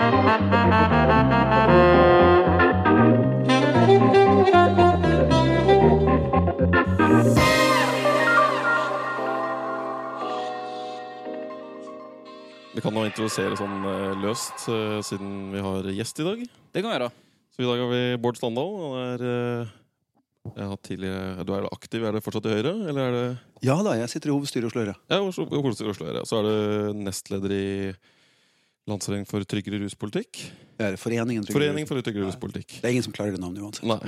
Vi kan nå introdusere sånn eh, løst, eh, siden vi har gjest i dag. Det kan vi gjøre. Så i dag har vi Bård Standal. Han er eh, ja, tidligere, Du er aktiv, er det fortsatt i Høyre? Eller er det Ja da, jeg sitter i hovedstyret i Oslo Høyre. Ja, Oslo, Oslo, Oslo det. Så er du nestleder i Landsforeningen for tryggere ruspolitikk. Er Foreningen tryggere Forening for tryggere ruspolitikk. Det er ingen som klarer det navnet uansett. Nei.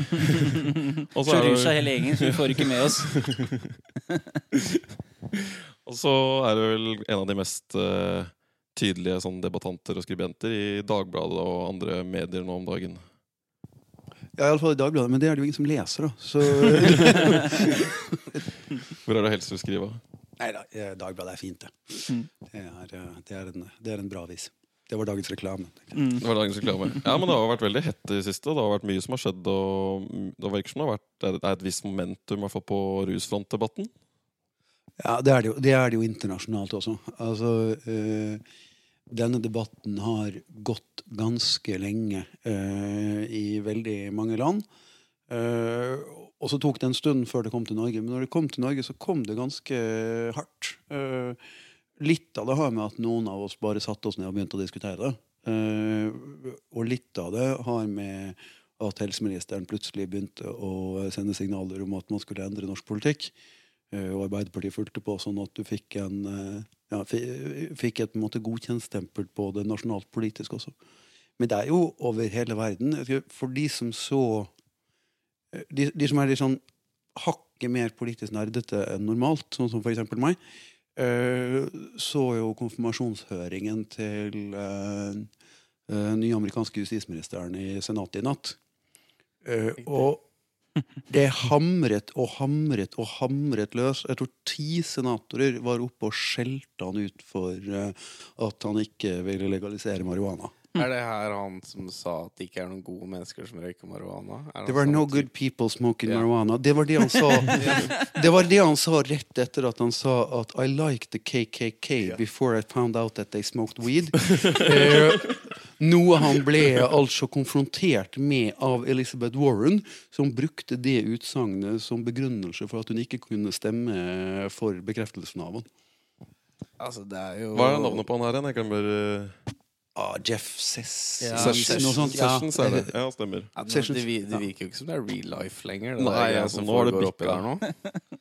Og så Så er rusa det, hele gjengen, så vi får ikke med oss. og så er du vel en av de mest uh, tydelige sånn, debattanter og skribenter i Dagbladet og andre medier nå om dagen. Ja, Iallfall i Dagbladet, men det er det jo ingen som leser, da. Så Hvor er det helst du skriver? Nei da, Dagbladet er fint, det. Mm. Det er, eh, det er, en, det er en bra avis. Det var dagens reklame. Mm. Det var dagens reklame. Ja, men det har vært veldig hett i det siste. Det har vært mye som har skjedd. Og det virker som det har vært det er et visst momentum i hvert fall på rusfrontdebatten. Ja, det er det jo, det er det jo internasjonalt også. Altså, øh, denne debatten har gått ganske lenge øh, i veldig mange land. Eh, og så tok det en stund før det kom til Norge. Men når det kom til Norge, så kom det ganske hardt. Eh, litt av det har med at noen av oss bare satte oss ned og begynte å diskutere det. Uh, og litt av det har med at helseministeren plutselig begynte å sende signaler om at man skulle endre norsk politikk. Uh, Og Arbeiderpartiet fulgte på sånn at du fikk en uh, ja, fikk et på en måte godkjentstempel på det nasjonalt politisk også. Men det er jo over hele verden. For de som så De, de som er litt sånn hakket mer politisk nerdete enn normalt, sånn som for eksempel meg, så jo konfirmasjonshøringen til eh, eh, nye amerikanske justisministeren i Senatet i natt. Eh, og det hamret og hamret og hamret løs. Jeg tror ti senatorer var oppe og skjelte han ut for eh, at han ikke ville legalisere marihuana. Er det her han som sa at det ikke er noen gode mennesker som røyker marihuana? There Det var sånn no type? good people smoking yeah. marijuana. Det var det han sa Det var det han sa rett etter at han sa at I liked the KKK before I found out that they smoked weed. eh, noe han ble altså konfrontert med av Elizabeth Warren, som brukte det utsagnet som begrunnelse for at hun ikke kunne stemme for bekreftelsen av han. Altså, det er jo Hva er navnet på han her igjen? Jeg glemmer uh, Ah, Jeff Sess... Ja, Sessions. noe sånt. Ja. Sessions er det. Ja, stemmer. Ja, det, det, det virker jo ikke som det er real life lenger. Det Nei, der altså, nå har det oppi bikka. der nå.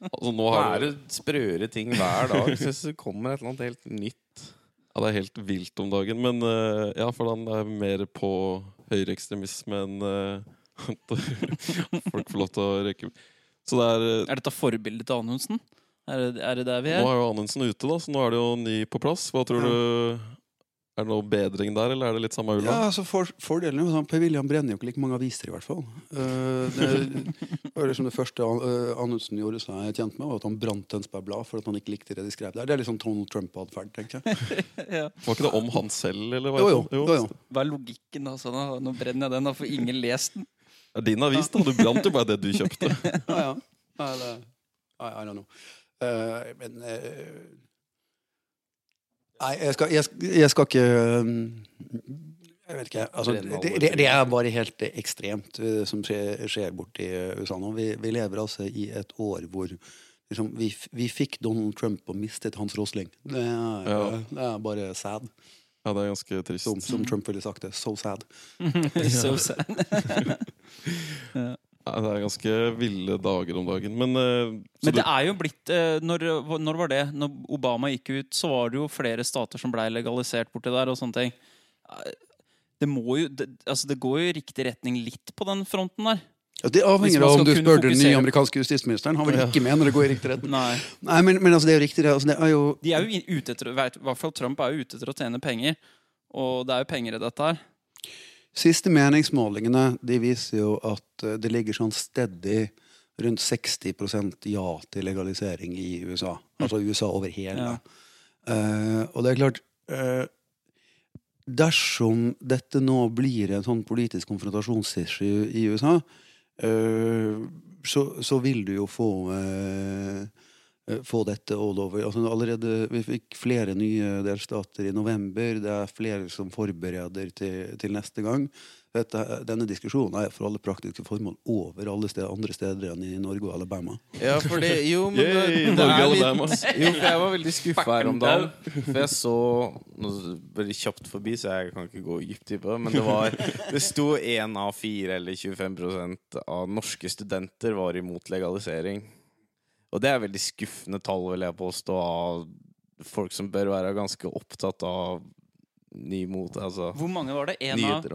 Altså, nå Nå har er det sprøere ting hver dag. Så det kommer et eller annet helt nytt. Ja, det er helt vilt om dagen. Men uh, ja, for han er mer på høyreekstremisme enn at folk får lov til å røyke. Så det er uh, Er dette forbildet til Anundsen? Er det, er det der vi er? Nå er? er jo Anundsen ute, da, så nå er det jo ny på plass. Hva tror du Er det noe bedring der, eller er det litt samme ulla? Ja, altså for, Fordelen er sånn, Per William brenner jo ikke like mange aviser, i hvert fall. Uh, det liksom det første uh, Anundsen gjorde seg tjent med, var at han brant Tønsberg Blad for at han ikke likte det de skrev der. Det er litt sånn Donald Trump-atferd, tenker jeg. Ja. Var ikke det om han selv, eller hva? Jo, jo. jo, jo. Hva er logikken da? Sånn. Nå brenner jeg den, da får ingen lest den. Det er din avis, da. Du brant jo bare det du kjøpte. Ja, ja. Eller, I, I don't know. Uh, men eh, Nei, jeg skal, jeg, jeg skal ikke um, Jeg vet ikke. Altså, det, det, det er bare helt eh, ekstremt eh, som skjer, skjer borti eh, USA nå. Vi, vi lever altså i et år hvor liksom, vi, vi fikk Donald Trump og mistet Hans Rosling. Det er, Ja. det er bare sad. Ja, det er ganske trist. Som, som Trump ville sagt det. So sad. So sad. Ja, det er ganske ville dager om dagen. Men, eh, Men det du, er jo blitt eh, når, når var det? Når Obama gikk ut, så var det jo flere stater som blei legalisert borti der. og sånne ting. Eh, Det, må jo, det, altså det går jo i riktig retning litt på den fronten der. Ja, det avhenger av om du spør den nye amerikanske justisministeren. Han vil ikke mene det går i riktig retning. Nei. Nei, men, men altså, det er jo riktig. Det, altså, det er jo De er jo ute etter, i hvert fall Trump er jo ute etter å tjene penger. Og det er jo penger i dette her. Siste meningsmålingene de viser jo at eh, det ligger sånn stedig rundt 60% ja til legalisering i USA. Altså USA over hele. Ja. Uh, og det er klart uh, Dersom dette nå blir en sånn politisk konfrontasjonsissue i USA, uh, så, så vil du jo få eh, få dette all over. Altså, allerede, vi fikk flere nye delstater i november. Det er flere som forbereder til, til neste gang. Dette, denne diskusjonen er for alle praktiske formål over alle steder, andre steder enn i Norge og Alabama. Ja, for det Jo, men det, Yay, det er litt Jo, for jeg var veldig skuffa her om dagen. For jeg så Nå veldig kjapt forbi, så jeg kan ikke gå dypt i det. Men det var Det sto én av fire, eller 25% av norske studenter var imot legalisering. Og det er veldig skuffende tall, vil jeg påstå, av folk som bør være ganske opptatt av ny mot Altså Hvor mange var det? En av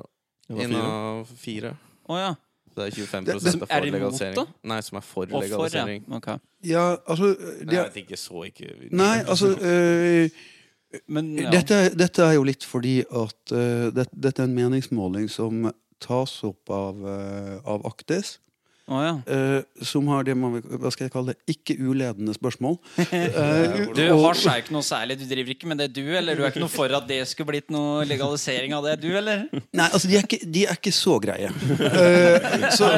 En av fire. Å oh, ja. Så det er 25 Det- det- er Er for de legalisering. da? Nei, som er for Og for, ja. legalisering. Ja, altså Nei, det, jeg vet ikke, så ikke Nei, altså øh, Men ja. dette, dette er jo litt fordi at uh, det, dette er en meningsmåling som tas opp av, uh, av Aktis. Å ja. uh, som har det man hva skal jeg kalle det, ikke uledende spørsmål. Uh, Du, har Hasj er ikke noe særlig. Du driver ikke med det, du? Eller du er ikke noe for at det skulle blitt noe legalisering av det, du? Eller? Nei, altså, de er ikke, de er ikke så greie. Uh, så,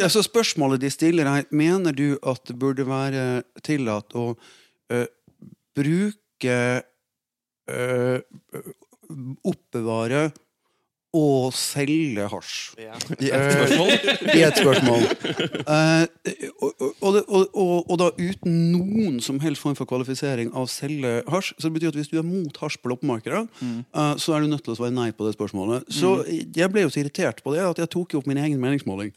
ja, så spørsmålet de stiller er Mener du at det burde være tillatt å bruke Oppbevare og selge hasj? Ja. I ett spørsmål. I et spørsmål. Eh, og, og, og, og, da uten noen som helst form for kvalifisering av selge hasj. Så det betyr at hvis du er mot hasj på loppemarkedet, eh, så er du nødt til å svare nei på det spørsmålet. Så jeg ble jo så irritert på det at jeg tok jo opp min egen meningsmåling.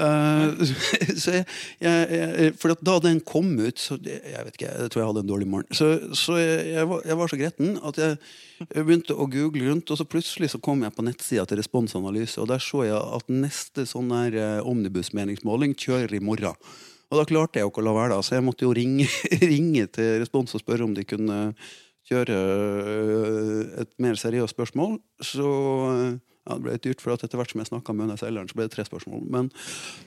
Eh, så jeg, jeg, for da den kom ut så Jeg vet ikke, jeg tror jeg hadde en dårlig morgen. Så, så jeg, var, jeg var så gretten at jeg begynte å google rundt, og så plutselig så kom jeg på nettsida til Responsanalyse, og der så jeg at neste sånn her eh, omnibusmeningsmåling kjører i morgen. Og da klarte jeg jo ikke å la være, da, så jeg måtte jo ringe, ringe til Respons og spørre om de kunne kjøre øh, et mer seriøst spørsmål. Så ja, det ble litt dyrt, for etter hvert som jeg snakka med denne Seileren, så ble det tre spørsmål. Men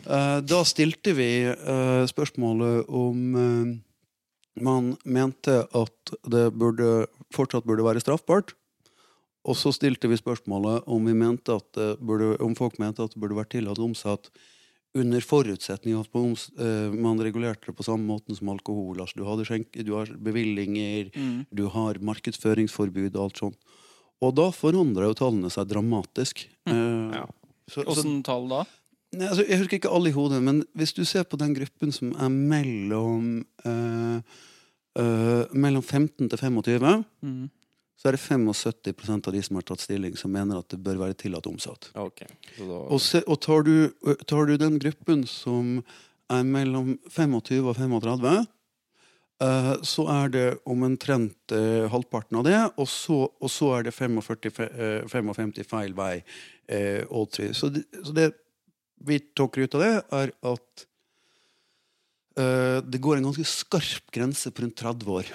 uh, da stilte vi uh, spørsmålet om uh, man mente at det burde, fortsatt burde være straffbart. Og så stilte vi spørsmålet om, vi mente burde, om folk mente at det burde vært tillatt omsatt under forutsetning av at man, regulerte det på samme måten som alkohol. Altså, du, hadde skjenk, du har bevillinger, Mm. du har markedsføringsforbud og alt sånt. Og da forandra jo tallene seg dramatisk. Eh, Ja. så, så, tall da? Nei, altså, jeg husker ikke alle i hodet, men hvis du ser på den gruppen som er mellom eh, eh, Mellom 15 til 25, Mm. så er det 75% av de som har tatt stilling, som mener at det bør være tillatt omsatt. Okay. Da, Og, se, og tar, du, tar du den gruppen som er mellom 25 og 35, eh, så er det omtrent eh, halvparten av det, og så, og så er det 45, eh, 55 feil vei. Eh, så, det, så det vi tok ut av det, er at eh, det går en ganske skarp grense på rundt 30 år.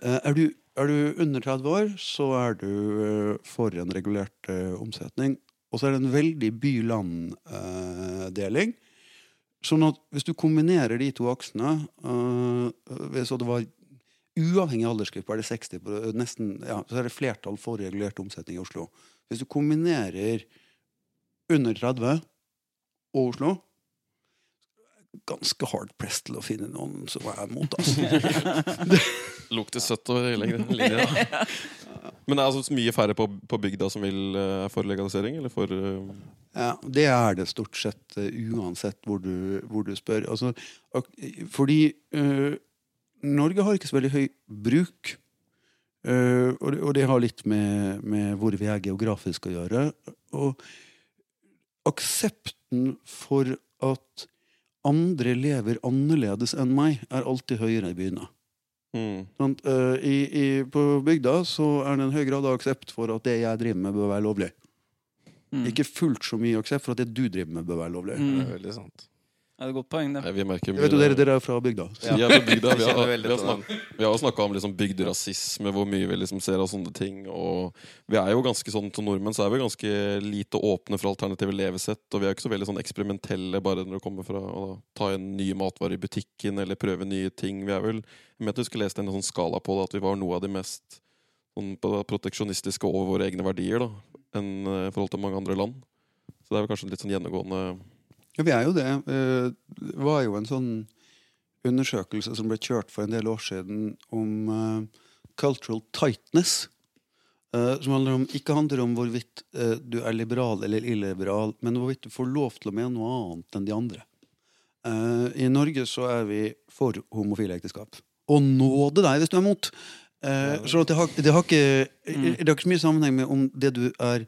Eh, er, du, er du under 30 år, så er du eh, for en regulert eh, omsetning. Og så er det en veldig by-land-deling. Sånn at hvis du kombinerer de to aksene eh, Så det var Uavhengig aldersgruppe er det 60 på, nesten, ja, så er det flertall for regulert omsetning i Oslo. Hvis du kombinerer under 30 og Oslo Ganske hard press til å finne noen som er mot, altså. Lukter søtt over hele linja. Men det er altså mye færre på, på bygda som vil er for legalisering? Eller for uh... Ja, det er det stort sett uh, uansett hvor du, hvor du spør. Altså, fordi Norge har ikke så veldig høy bruk. Og, det, og det har litt med, med hvor vi er geografisk å gjøre. Og aksepten for at andre lever annerledes enn meg, er alltid høyere i byene. Mm, Sånn, uh, i, i, på bygda så er det en høy grad av aksept for at det jeg driver med, bør være lovlig. Mm. Ikke fullt så mye aksept for at det du driver med, bør være lovlig. Mm. det er veldig sant. Ja, det er et godt poeng, det. nei, vi merker Jeg vet jo dere, dere er fra bygda. Ja, vi er fra bygda. Vi har, kjenner vi har, snak, vi har snakka om liksom bygderasisme, hvor mye vi liksom ser av sånne ting. Og vi er jo ganske sånn Som nordmenn så er vi ganske lite åpne for alternative levesett. Og vi er ikke så veldig sånn eksperimentelle bare når det kommer fra å ta en ny matvarer i butikken eller prøve nye ting. Vi er vel Jeg mente du skulle lest en sånn skala på det, at vi var noe av de mest sånn, på- proteksjonistiske over våre egne verdier da enn eh, i forhold til mange andre land. Så det er vel kanskje litt sånn gjennomgående Ja, vi er jo det. Eh, Det var jo en sånn undersøkelse som ble kjørt for en del år siden om eh, cultural tightness. eh, som handler om, ikke handler om hvorvidt du er liberal eller illiberal, men hvorvidt du får lov til å mene noe annet enn de andre. I Norge så er vi for homofile ekteskap. Og nåde deg hvis du er mot! Så det har, det, har ikke, det har ikke så mye sammenheng med om det du er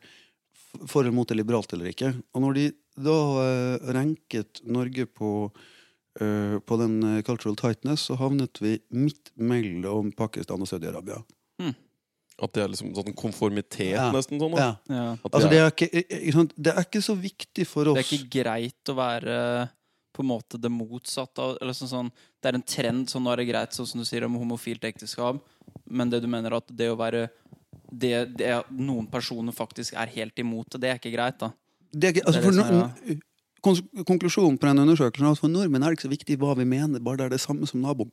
for eller mot er liberalt eller ikke. Og når de da eh, ranket Norge på, eh, på den eh, cultural tightness, så havnet vi midt mellom Pakistan og Saudi-Arabia. At det er liksom sånn konformitet, Ja. nesten. sånn da. Ja. Ja. At Altså, det det er, ikke, det er ikke så viktig for oss. Det er ikke greit å være på en måte det motsatte av eller sånn, sånn, Det er en trend, sånn nå er det greit, sånn som du sier om homofilt ekteskap, men det du mener at det å være det, det er- noen personer faktisk er helt imot det, det er ikke greit, da. Det er ikke, altså, Det er for no, kons- konklusjonen på den undersøkelsen er at for nordmenn er det ikke så viktig hva vi mener, bare det er det samme som naboen.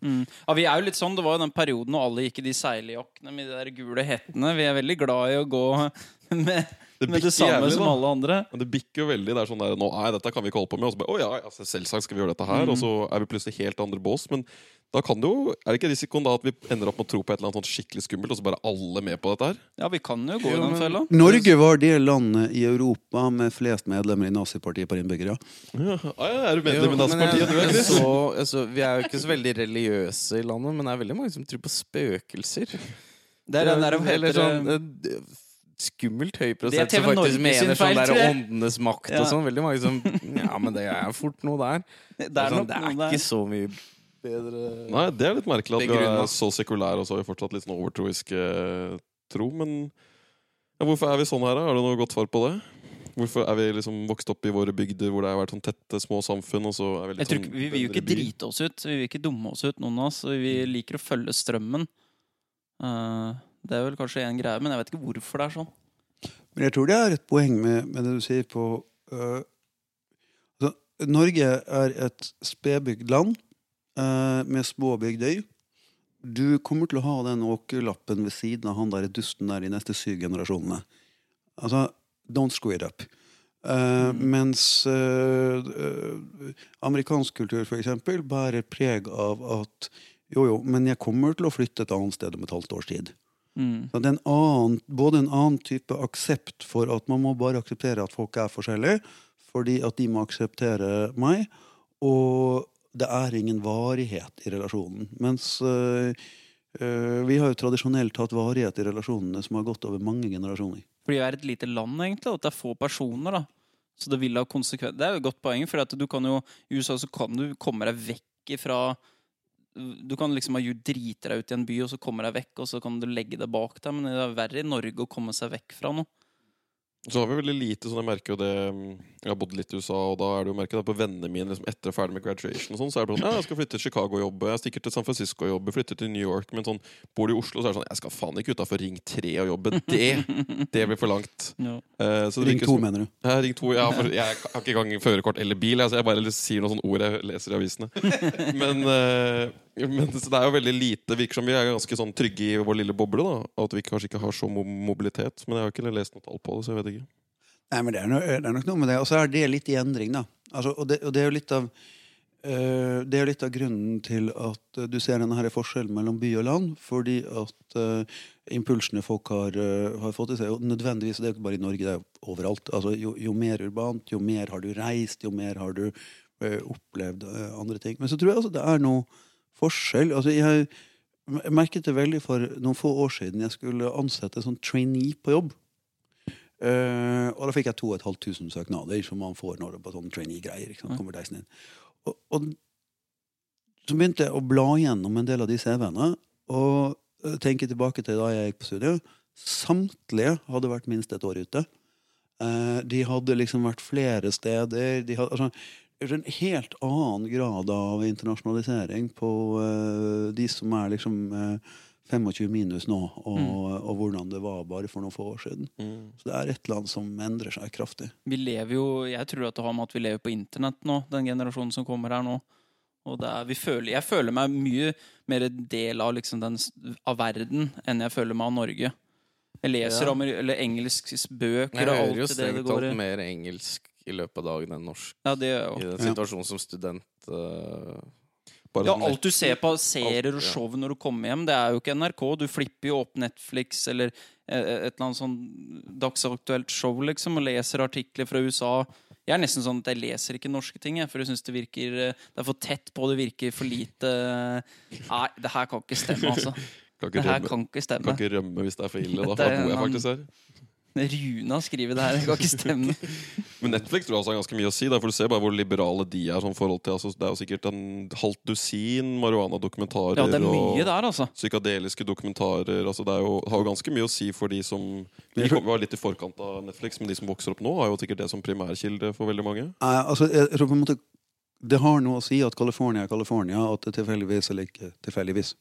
Mm. Ja, vi er jo litt sånn, Det var jo den perioden når alle gikk i de seiljakkene med de der gule hettene. Vi er veldig glad i å gå med Det med det samme jævlig, som da. alle andre. Men det bikker jo veldig. Det er sånn der, nå, nei, dette kan vi ikke holde på med. Og så bare, å ja, altså, selvsagt skal vi gjøre dette her. Og så er vi plutselig helt andre bås. Men da kan det jo, er det ikke risikoen da at vi ender opp med å tro på et eller annet sånt skikkelig skummelt, og så bare alle med på dette her? Ja, vi kan jo gå i Jo, den fella. Norge var det landet i Europa med flest medlemmer i nazipartiet per innbygger. Ja. Ja, ah, ja, er du medlem i Nazipartiet, jeg- du Chris? så- altså, Vi er jo ikke så veldig religiøse i landet, men det er veldig mange som tror på spøkelser. Det er den der, heter sånn eh, skummelt høy prosent som faktisk mener sånn der åndenes makt Ja. og sånn. Veldig mange som Ja, men det er fort noe der. Det er er, sånn, det er ikke der. så mye bedre Nei, det er litt merkelig at vi er så sekulære, og så har vi fortsatt litt sånn overtroisk eh, tro. Men ja, hvorfor er vi sånn her, da? Har du noe godt svar på det? Hvorfor er vi liksom vokst opp i våre bygder hvor det har vært sånn tette, små samfunn, og så er vi Jeg litt tror sånn ikke, vi vil jo ikke drite oss ut. Vi vil ikke dumme oss ut, noen av oss. Vi liker å følge strømmen. Uh, det er vel kanskje en greie, men jeg vet ikke hvorfor det er sånn. Men jeg tror det er et poeng med, med det du sier på uh, altså, Norge er et spedbygd land øh, med små bygdøy. Du kommer til å ha den åkerlappen ved siden av han der dusten der de neste syv generasjonene. Altså, don't screw it up. Eh, Mens øh, øh, amerikansk kultur, for eksempel, bærer preg av at jo, jo, men jeg kommer til å flytte et annet sted om et halvt års tid. Mm. Så det er en annen, både en annen type aksept for at man må bare akseptere at folk er forskjellige, fordi at de må akseptere meg, og det er ingen varighet i relasjonen. Mens øh, øh, vi har jo tradisjonelt hatt varighet i relasjonene som har gått over mange generasjoner. Fordi vi er et lite land, egentlig, og at det er få personer. da Så det vil ha konsekvens Det er jo et godt poeng, for du kan jo i USA så kan du komme deg vekk ifra Du kan liksom ha drite deg ut i en by, og så kommer deg vekk, og så kan du legge deg bak deg. Men det er verre i Norge å komme seg vekk fra noe. Så har vi veldig lite sånn, jeg merker jo det mm, Jeg har bodd litt i USA, og da er det jo merket på vennene mine liksom, etter ferdig med graduation og sånn, så er det sånn Ja, jeg skal flytte til Chicago og jobbe, jeg stikker til San Francisco og jobbe, flytter til New York, men sånn Bor du i Oslo, så er det sånn Jeg skal faen ikke utafor Ring 3 og jobbe. Det, det blir for langt. Ja. Eh, så det Ring 2, som- mener du? Ja, ring 2, Ja, for jeg har ikke engang førerkort eller bil. Altså jeg bare sier noen sånne ord jeg leser i avisene. Men, eh, men det er jo veldig lite Virker som vi er ganske sånn trygge i vår lille boble. da at vi kanskje ikke har så mobilitet. Men jeg har ikke lest noe tall på det, så jeg vet ikke. Nei, men det er, no, det er nok noe med det. Og så er det litt i endring, da. Altså, og, det, og det er jo litt av uh, det er jo litt av grunnen til at eh, du ser denne her forskjellen mellom by og land. Fordi at uh, impulsene folk har, uh, har fått i seg, og nødvendigvis, det er jo ikke bare i Norge, det er jo overalt. Altså, jo, jo mer urbant, jo mer har du reist, jo mer har du opplevd andre ting. Men så tror jeg altså det er noe forskjell. Altså, jeg, merket det veldig for noen få år siden. Jeg skulle ansette en sånn trainee på jobb. Uh, og da fikk jeg 2500 søknader, som man får når det er på sånne trainee-greier. kommer deisen inn. Og, og så begynte jeg å bla gjennom en del av de CV-ene og eh, tenke tilbake til da jeg gikk på studiet. Samtlige hadde vært minst et år ute. Uh, de hadde liksom vært flere steder. De hadde, altså, en helt annen grad av internasjonalisering på uh, de som er liksom uh, 25 minus nå, og, og hvordan det var bare for noen få år siden. Så det er et eller annet som endrer seg kraftig. Vi lever jo Jeg tror at det har med at vi lever på internett nå, den generasjonen som kommer her nå. Og det er, vi føler, jeg føler meg mye mer del av, liksom den, av verden enn jeg føler meg av Norge. Jeg leser Ja. om eller engelsk bøker Jeg og hører alt jo det det strengt går i. talt mer engelsk i løpet av dagen enn norsk. Ja, det gjør jeg I den situasjonen som student. uh, Bare Ja, sånn alt du ser på serier og show når du kommer hjem, det er jo ikke NRK. Du flipper jo opp Netflix eller eh, et eller annet sånn dagsaktuelt show, liksom, og leser artikler fra USA. Jeg er nesten sånn at jeg leser ikke norske ting, jeg, for jeg syns det virker eh, Det er for tett på, det virker for lite Nei, det her kan ikke stemme, altså. Kan Det her rømme, kan ikke stemme. kan ikke rømme hvis det er for ille. Da, for da bor jeg faktisk her. Rune skriver det her. Det kan ikke stemme. Men Netflix tror jeg også har ganske mye å si. Der, for Du ser bare hvor liberale de er. Sånn forhold til, altså, det er jo sikkert en halvt dusin marihuana-dokumentarer Ja, det er og mye der, altså. psykadeliske dokumentarer. Altså, det er jo, har jo ganske mye å si for de som Vi kommer var litt i forkant av Netflix, men de som vokser opp nå, har jo sikkert det som primærkilde for veldig mange. Nei, altså, jeg tror på en måte Det har noe å si at California er California, at det tilfeldigvis eller ikke tilfeldigvis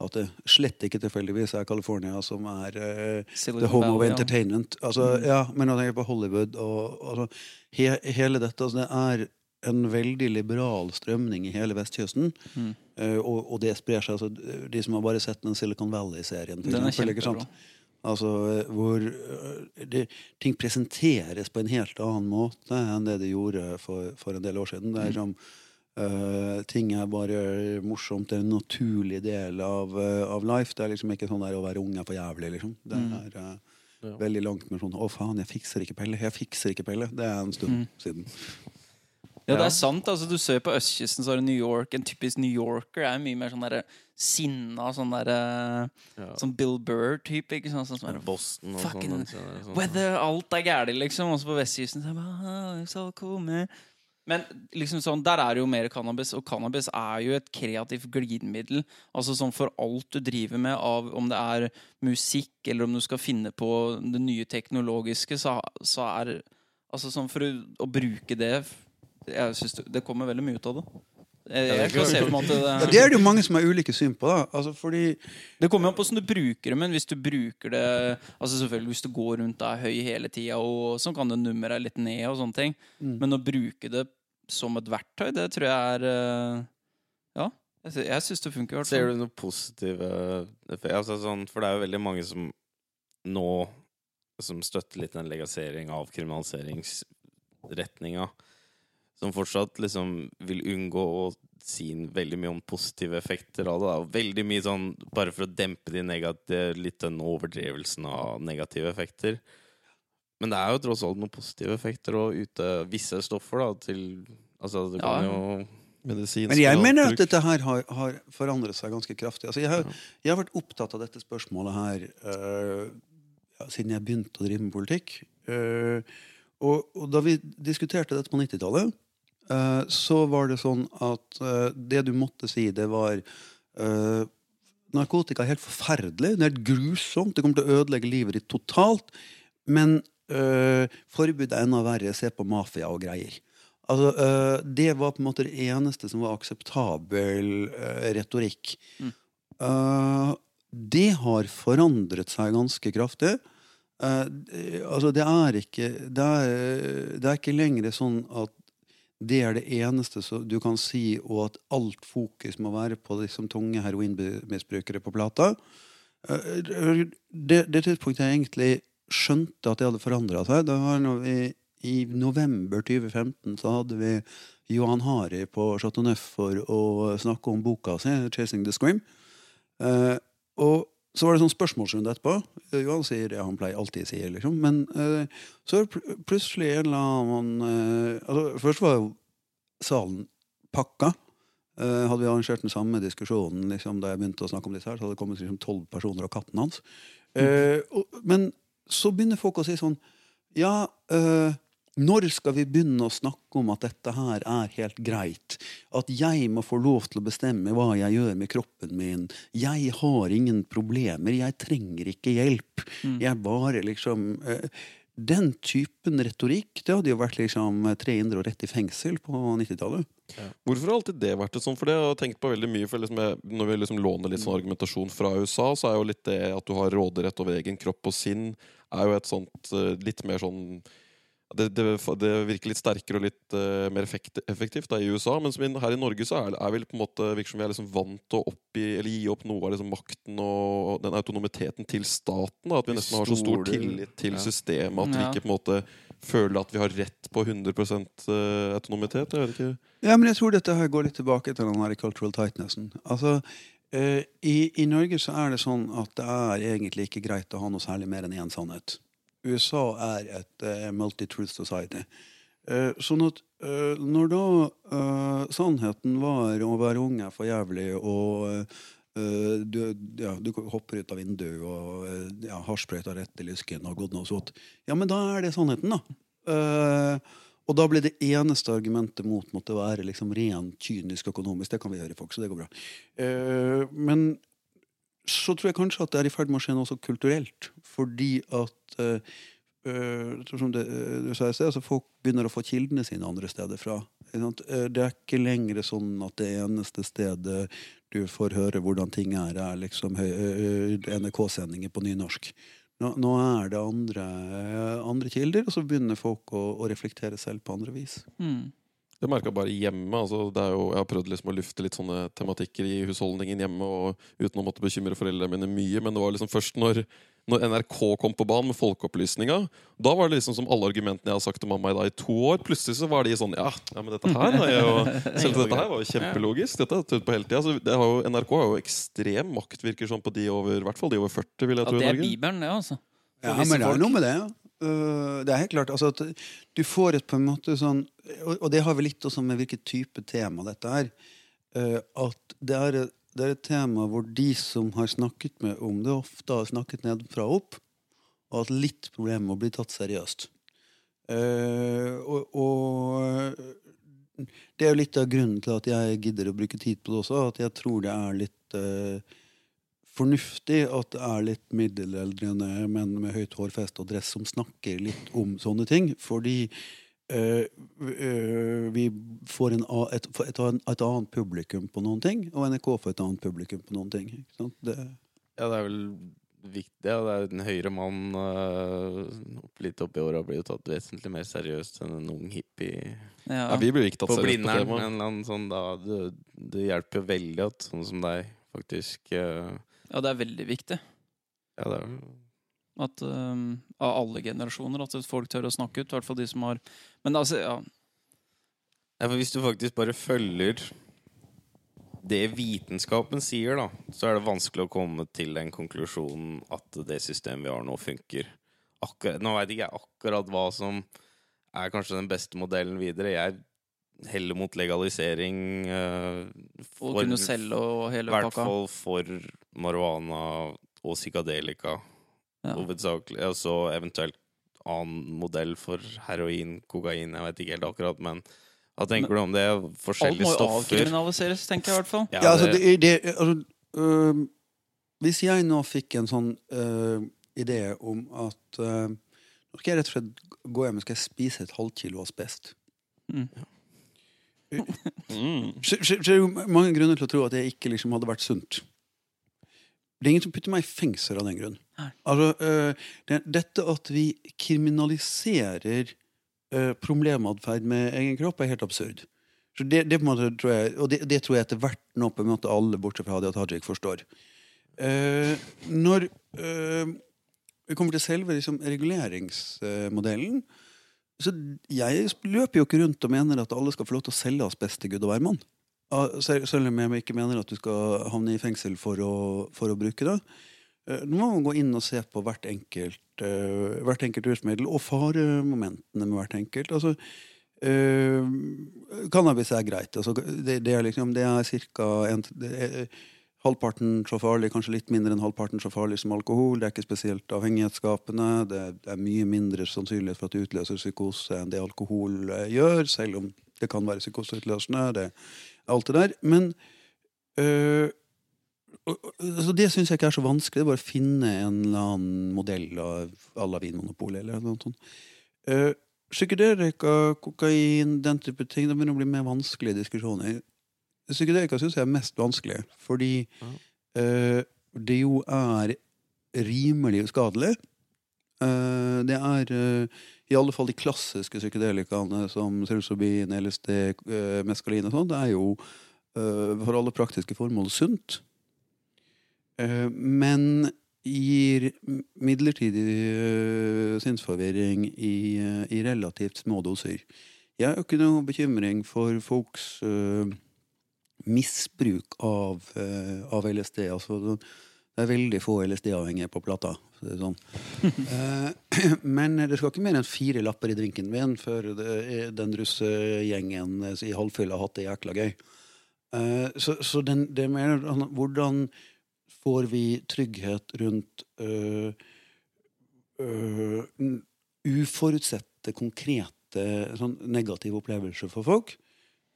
At det slett ikke tilfeldigvis er California som er uh, the home of entertainment. Altså, ja, men jeg tenker på Hollywood og altså, he, hele dette altså, Det er en veldig liberal strømning i hele vestkysten. Mm. Uh, og, og det sprer seg. Altså, de som har bare sett den Silicon Valley-serien, for Den eksempel. Ikke sant? Altså, eh, hvor det, ting presenteres på en helt annen måte enn det de gjorde for, for en del år siden. Det er som eh, Ting er bare morsomt. Det er en naturlig del av, uh, av life. Det er liksom ikke sånn der å være ung er for jævlig, liksom. Det Mm. er uh, Ja. veldig langt med sånn 'Å, faen, jeg fikser ikke Pelle'. Jeg fikser ikke Pelle. Det er en stund Mm. siden. Ja, det er sant. altså Du ser på østkysten, så er det New York. En typisk New Yorker er mye mer sånn derre sinna, sånn derre ja. Sånn Bill Burr-type. ikke sant? Sånn sånn, er Boston og Fucking sånn. sånn, sånn. Weather, alt er gærent, liksom. Og så på vestkysten så er det bare, «Ah, it's all cool, man». Men liksom sånn, der er det jo mer cannabis, og cannabis er jo et kreativt glidemiddel. Altså sånn For alt du driver med, av om det er musikk, eller om du skal finne på det nye teknologiske, så, så er Altså sånn For å, å bruke det Jeg synes det, det kommer veldig mye ut av det. Jeg, det jeg kan se for meg at Ja, det, er det jo mange som har ulike syn på. da Altså fordi det kommer jo an på hvordan du bruker det, men hvis du bruker det Altså selvfølgelig Hvis du går rundt og er høy hele tida, og så kan det numre deg litt ned, og sånne ting. Mm. Men å bruke det som et verktøy, det tror jeg er eh, Ja. Jeg, jeg syns det funker, Ser du noe positive? Altså, sånn, for det er jo veldig mange som nå Som støtter litt den legalisering av kriminaliseringsretninga. Som fortsatt liksom vil unngå å si veldig mye om positive effekter av det. Og veldig mye sånn bare for å dempe de negative, litt den overdrevelsen av negative effekter. Men det er jo tross alt noen positive effekter å ute visse stoffer da, til Altså, det kan Ja. jo Medisinsk Men jeg mener at dette her har, har forandret seg ganske kraftig. Altså, jeg, har, Ja. jeg har vært opptatt av dette spørsmålet her uh, ja, siden jeg begynte å drive med politikk. Uh, og, og da vi diskuterte dette på 90-tallet, uh, så var det sånn at øh, det du måtte si, det var øh, Narkotika er helt forferdelig. Det er helt grusomt. Det kommer til å ødelegge livet ditt totalt. Men øh, forbud er enda verre. Se på mafia og greier. Altså, uh, det var på en måte det eneste som var akseptabel uh, retorikk. Mm. Det har forandret seg ganske kraftig. Eh, altså, det er ikke det er, det er ikke lenger sånn at det er det eneste du kan si, og at alt fokus må være på liksom, tunge heroinmisbrukere på plata. Eh, Det, det tidspunktet jeg egentlig skjønte at det hadde forandra seg, det var når vi i november 2015 så hadde vi Johan Hari på Chateau Neuf for å snakke om boka si, 'Chasing the Scream'. Eh, og så var det sånn spørsmålsrunde etterpå. Eh, Johan sier det han pleier alltid sier, liksom. Men eh, så pl plutselig en eller annen eh, altså, Først var jo salen pakka. Eh, hadde vi arrangert den samme diskusjonen liksom, da jeg begynte å snakke om disse her, så hadde det kommet liksom tolv personer og katten hans. Eh, og, men så begynner folk å si sånn Ja, øh, når skal vi begynne å snakke om at dette her er helt greit? At jeg må få lov til å bestemme hva jeg gjør med kroppen min. Jeg har ingen problemer. Jeg trenger ikke hjelp. Mm. Jeg bare liksom eh, Den typen retorikk, det hadde jo vært liksom tre indre og rett i fengsel på 90-tallet. Hvorfor har alltid det vært sånn? For det har jeg tenkt på veldig mye for liksom jeg, Når vi liksom låner litt sånn argumentasjon fra USA, så er jo litt det at du har råderett over egen kropp og sinn, er jo et sånt eh, litt mer sånn det, det, det virker litt sterkere og litt uh, mer effekt, effektivt da, i USA. Men vi, her i Norge så er, er vi på en måte virker som vi er liksom vant til å oppgi, eller gi opp noe av liksom makten og den autonomiteten til staten. Da, at vi Vi nesten har så stor tillit til systemet at vi ikke på en måte føler at vi har rett på 100 eh, autonomitet. Jeg vet ikke. Ja, men jeg tror dette her går litt tilbake til den her cultural tightnessen. Altså, uh, i, I Norge så er det sånn at det er egentlig ikke greit å ha noe særlig mer enn én sannhet. USA er et uh, multi-truth society. Uh, sånn at uh, når da sannheten var å være ung er for jævlig og du, ja, du, hopper ut av vinduet og ja, harsprøyta rett i lysken og god knows sånt, Ja, men da er det sannheten, da. og da ble det eneste argumentet mot måtte være liksom rent kynisk økonomisk. Det kan vi gjøre, folk, så det går bra. men så tror jeg kanskje at det er i ferd med å skje noe også kulturelt. Fordi at uh, som det, du sa i sted, altså Folk begynner å få kildene sine andre steder fra. Det er ikke lenger sånn at det eneste stedet du får høre hvordan ting er, er liksom NRK-sendinger på nynorsk. Nå, nå, er det andre, andre, kilder, og så begynner folk å, å reflektere selv på andre vis. Mm. Det merka bare hjemme. Altså, jo, jeg har prøvd liksom å lufte litt sånne tematikker i husholdningen hjemme og, uten å måtte bekymre foreldrene mine mye. Men det var liksom først når, når NRK kom på banen med folkeopplysninga, da var det liksom som alle argumentene jeg har sagt til mamma i dag i to år. Plutselig så var de sånn Ja, ja men dette her er jo Selv dette her var jo kjempelogisk. Dette har jeg trodd på hele tida. Altså, har NRK har jo ekstrem makt, virker sånn på de over, hvert fall de over 40, vil jeg tro. Ja, det er Bibelen, det, altså. Ja, men det er noe med det. ja. Uh, det er helt klart. Altså at du får et på en måte sånn Og, det har vi litt også med hvilken type tema dette er. Uh, at det er, det er, et tema hvor de som har snakket med om det, ofte har snakket nedenfra og opp, og hatt litt problemer med å bli tatt seriøst. Uh, og, og, det er jo litt av grunnen til at jeg gidder å bruke tid på det også. At jeg tror det er litt fornuftig at det er litt middelaldrende menn med høyt hår, fest og dress som snakker litt om sånne ting. Fordi øh, øh, vi får en, et, et, et, annet publikum på noen ting, og NRK får et annet publikum på noen ting. Det, ja, det er vel viktig. Ja, det er en høyere mann øh, litt oppi åra blir jo tatt vesentlig mer seriøst enn en ung hippie. Ja, ja vi blir ikke tatt på seriøst på temaet. Sånn, det, det, hjelper jo veldig at sånne som deg faktisk uh, ja, det er veldig viktig. Ja, det er At um, Av alle generasjoner. At folk tør å snakke ut. I hvert fall de som har Men altså, ja. ja for hvis du faktisk bare følger det vitenskapen sier, da, så er det vanskelig å komme til den konklusjonen at det systemet vi har nå, funker. Akkurat, nå veit ikke jeg akkurat hva som er kanskje den beste modellen videre. Jeg heller mot legalisering. Uh, for, og kunne selge og hele pakka? I hvert fall for marihuana og psykadelika. Ja. Hovedsakelig. Og så eventuelt annen modell for heroin, kokain. Jeg vet ikke helt akkurat, men hva tenker men, du om det? Forskjellige stoffer. Alt må jo avkriminaliseres, tenker jeg i hvert fall. Ja, ja altså, det, det, altså øh, Hvis jeg nå fikk en sånn øh, idé om at øh, Nå skal jeg rett og slett gå hjem og skal spise et halvt kilo asbest. Mm. Ja. Mm. Så, er jo mange grunner til å tro at jeg ikke liksom hadde vært sunt. Det er ingen som putter meg i fengsel av den grunn. Altså, uh, det, dette at vi kriminaliserer uh, problematferd med egen kropp, er helt absurd. Så det, det, måte, tror jeg, og det, det, tror jeg etter hvert nå på en måte alle, bortsett fra Hadia Tajik, forstår. Uh, når vi kommer til selve liksom, reguleringsmodellen, så jeg løper jo ikke rundt og mener at alle skal få lov til å selge asbest til gud og hvermann. Selv om jeg ikke mener at du skal havne i fengsel for å, for å bruke det. Eh, nå må man gå inn og se på hvert enkelt, uh, hvert enkelt rusmiddel og faremomentene med hvert enkelt. Altså, uh, cannabis er greit. Altså, det, det, er liksom, det er ca. halvparten så farlig, kanskje litt mindre enn halvparten så farlig som alkohol. Det er ikke spesielt avhengighetsskapende. Det, er mye mindre sannsynlighet for at det utløser psykose enn det alkohol gjør, selv om det kan være psykoseutløsende. Det alt det der. Men øh, så Det syns jeg ikke er så vanskelig. Det er bare å finne en eller annen modell av à la Vinmonopolet eller noe sånt. Uh, Psykedelika, kokain, den type ting, det begynner å bli mer vanskelige diskusjoner. Psykedelika syns jeg er mest vanskelig, fordi uh, det jo er rimelig skadelig. Uh, det er uh, i alle fall de klassiske psykedelikaene som psilocybin, LSD, uh, meskalin og sånn. Det er jo for alle praktiske formål sunt. men gir midlertidig sinnsforvirring i, i, relativt små doser. Jeg har ikke noe bekymring for folks uh, misbruk av, av, LSD. Altså, det er veldig få LSD-avhengige på plata. Det sånn. men det skal ikke mer enn fire lapper i drinken min før den russegjengen i halvfylla har hatt det jækla gøy. så, så den, det er mer hvordan får vi trygghet rundt uh, uh, uforutsette, konkrete sånn negative opplevelser for folk.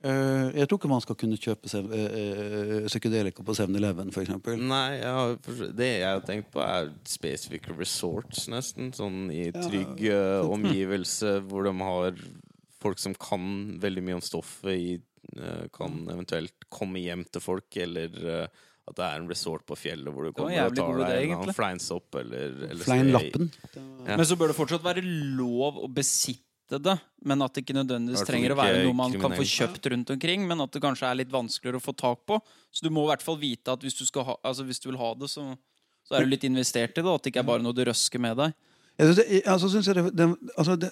Uh, jeg tror ikke man skal kunne kjøpe uh, uh, psykedelika på 7-Eleven, f.eks. Nei, har, det jeg har tenkt på, er spesifikke resorts, nesten. Sånn i trygg ja. omgivelse, hvor de har folk som kan veldig mye om stoffet, i, kan eventuelt komme hjem til folk, eller at det er en resort på fjellet hvor du kommer og tar deg en fleinsopp eller, eller Fleinlappen. Ja. Men så bør det fortsatt være lov å besitte det, men at det ikke nødvendigvis trenger å være noe man kan få kjøpt rundt omkring, men at det kanskje er litt vanskeligere å få tak på. Så du må i hvert fall vite at hvis du, ha, altså hvis du vil ha det, så, så, er du litt investert i det, at det ikke er bare noe du røsker med deg. Jeg synes det, altså, synes jeg det, det, altså det,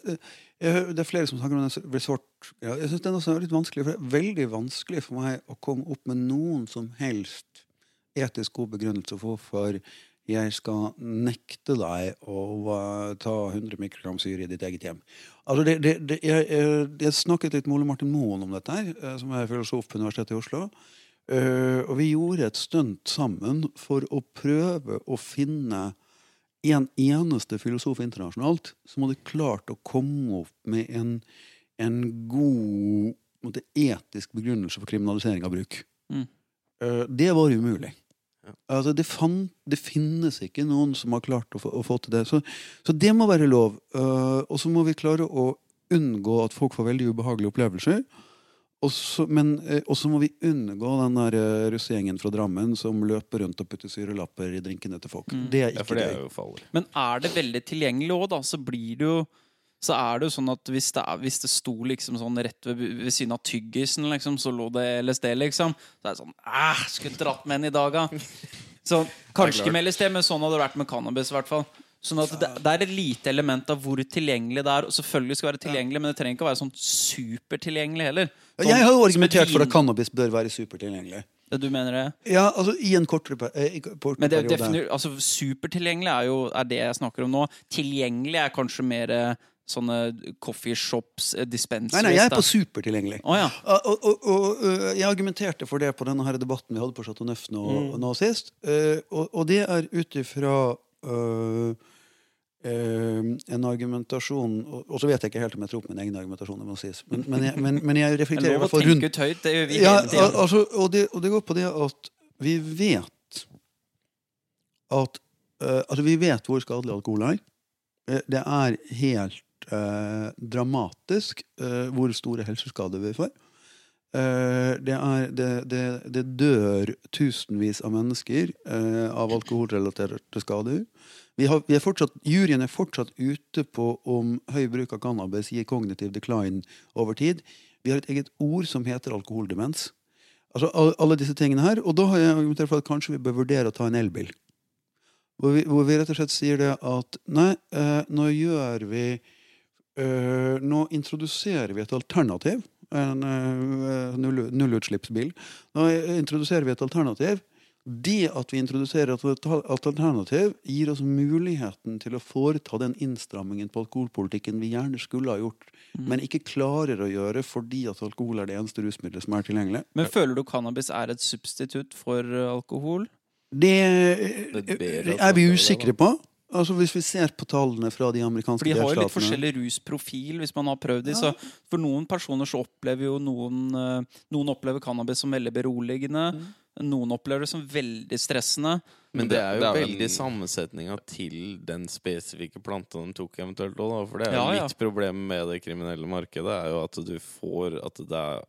det, er flere som snakker om den resort. Ja, jeg syns den også er litt vanskelig. For det er veldig vanskelig for meg å komme opp med noen som helst etisk god begrunnelse for hvorfor jeg skal nekte deg å uh, ta 100 mikrogram syre i ditt eget hjem. Altså det, det, det, jeg, jeg, jeg, snakket litt med Ole Martin Moen om dette, her, uh, som er filosof på Universitetet i Oslo. Uh, og vi gjorde et stunt sammen for å prøve å finne en eneste filosof internasjonalt som hadde klart å komme opp med en, en god måte, etisk begrunnelse for kriminalisering av bruk. Mm. Uh, det var umulig. Altså, det, fan, det, finnes ikke noen som har klart å få, å få til det. Så, så, det må være lov. Uh, og så må vi klare å unngå at folk får veldig ubehagelige opplevelser. Og så uh, må vi unngå den der uh, russegjengen fra Drammen som løper rundt og putter syrelapper i drinkene til folk. Mm. Det er ikke ja, det. Er men er det veldig tilgjengelig òg, da, så blir det jo så er det jo sånn at hvis det, hvis det sto liksom sånn rett ved, ved siden av tyggisen, liksom, så lå det LSD, liksom. Så er det sånn Æh, skulle dratt med en i dag, da. Så kanskje ikke med LSD, men sånn hadde det vært med cannabis. I hvert fall Sånn at det, det, er et lite element av hvor tilgjengelig det er. Og selvfølgelig skal det være tilgjengelig, men det trenger ikke å være sånn supertilgjengelig heller. Sånn, jeg har jo argumentert for at cannabis bør være supertilgjengelig. Du mener det? Ja, altså i en kortere, eh, kortere Men det, periode. Altså, supertilgjengelig er jo er det jeg snakker om nå. Tilgjengelig er kanskje mer eh, sånne coffeeshops, dispensers? Nei, nei, jeg er på supertilgjengelig. Oh, ja. og, og, og, jeg argumenterte for det på denne her debatten vi hadde på Chateau Neuf nå, mm. nå sist. Uh, og, det er ut ifra uh, uh, en argumentasjon Og så vet jeg ikke helt om jeg tror på min egen argumentasjon. Det må sies. Men, men, jeg, men, men jeg reflekterer i hvert fall rundt høyt, det gjør vi ja, altså, og, det, og det går på det at vi vet at Altså, vi vet hvor skadelig alkohol er. Det er helt eh, dramatisk eh, hvor store helseskader vi får. Eh, det, er, det, det, det, dør tusenvis av mennesker eh, av alkoholrelaterte skader. Vi har, vi er fortsatt, juryen er fortsatt ute på om høy bruk av cannabis gir kognitiv decline over tid. Vi har et eget ord som heter alkoholdemens. Altså alle disse tingene her, Og da har jeg argumentert for at kanskje vi bør vurdere å ta en elbil. Hvor vi, hvor vi rett og slett sier det at nei, eh, nå gjør vi Uh, nå introduserer vi et alternativ. En uh, null, nullutslippsbil. Nå introduserer vi et alternativ. Det at vi introduserer et alternativ, gir oss muligheten til å foreta den innstrammingen på alkoholpolitikken vi gjerne skulle ha gjort, mm. men ikke klarer å gjøre fordi at alkohol er det eneste rusmiddelet som er tilgjengelig. Men Føler du cannabis er et substitutt for alkohol? Det, det er vi usikre på. Altså Hvis vi ser på tallene fra de amerikanske delstatene For De har jo litt forskjellig rusprofil hvis man har prøvd dem Ja. For noen personer så opplever jo noen eh, Noen opplever cannabis som veldig beroligende. Mm. Noen opplever det som veldig stressende. Men det er jo det er veldig en... sammensetninga til den spesifikke planta de tok eventuelt òg, For det er jo ja, litt ja. problem med det kriminelle markedet, er jo at du får At det er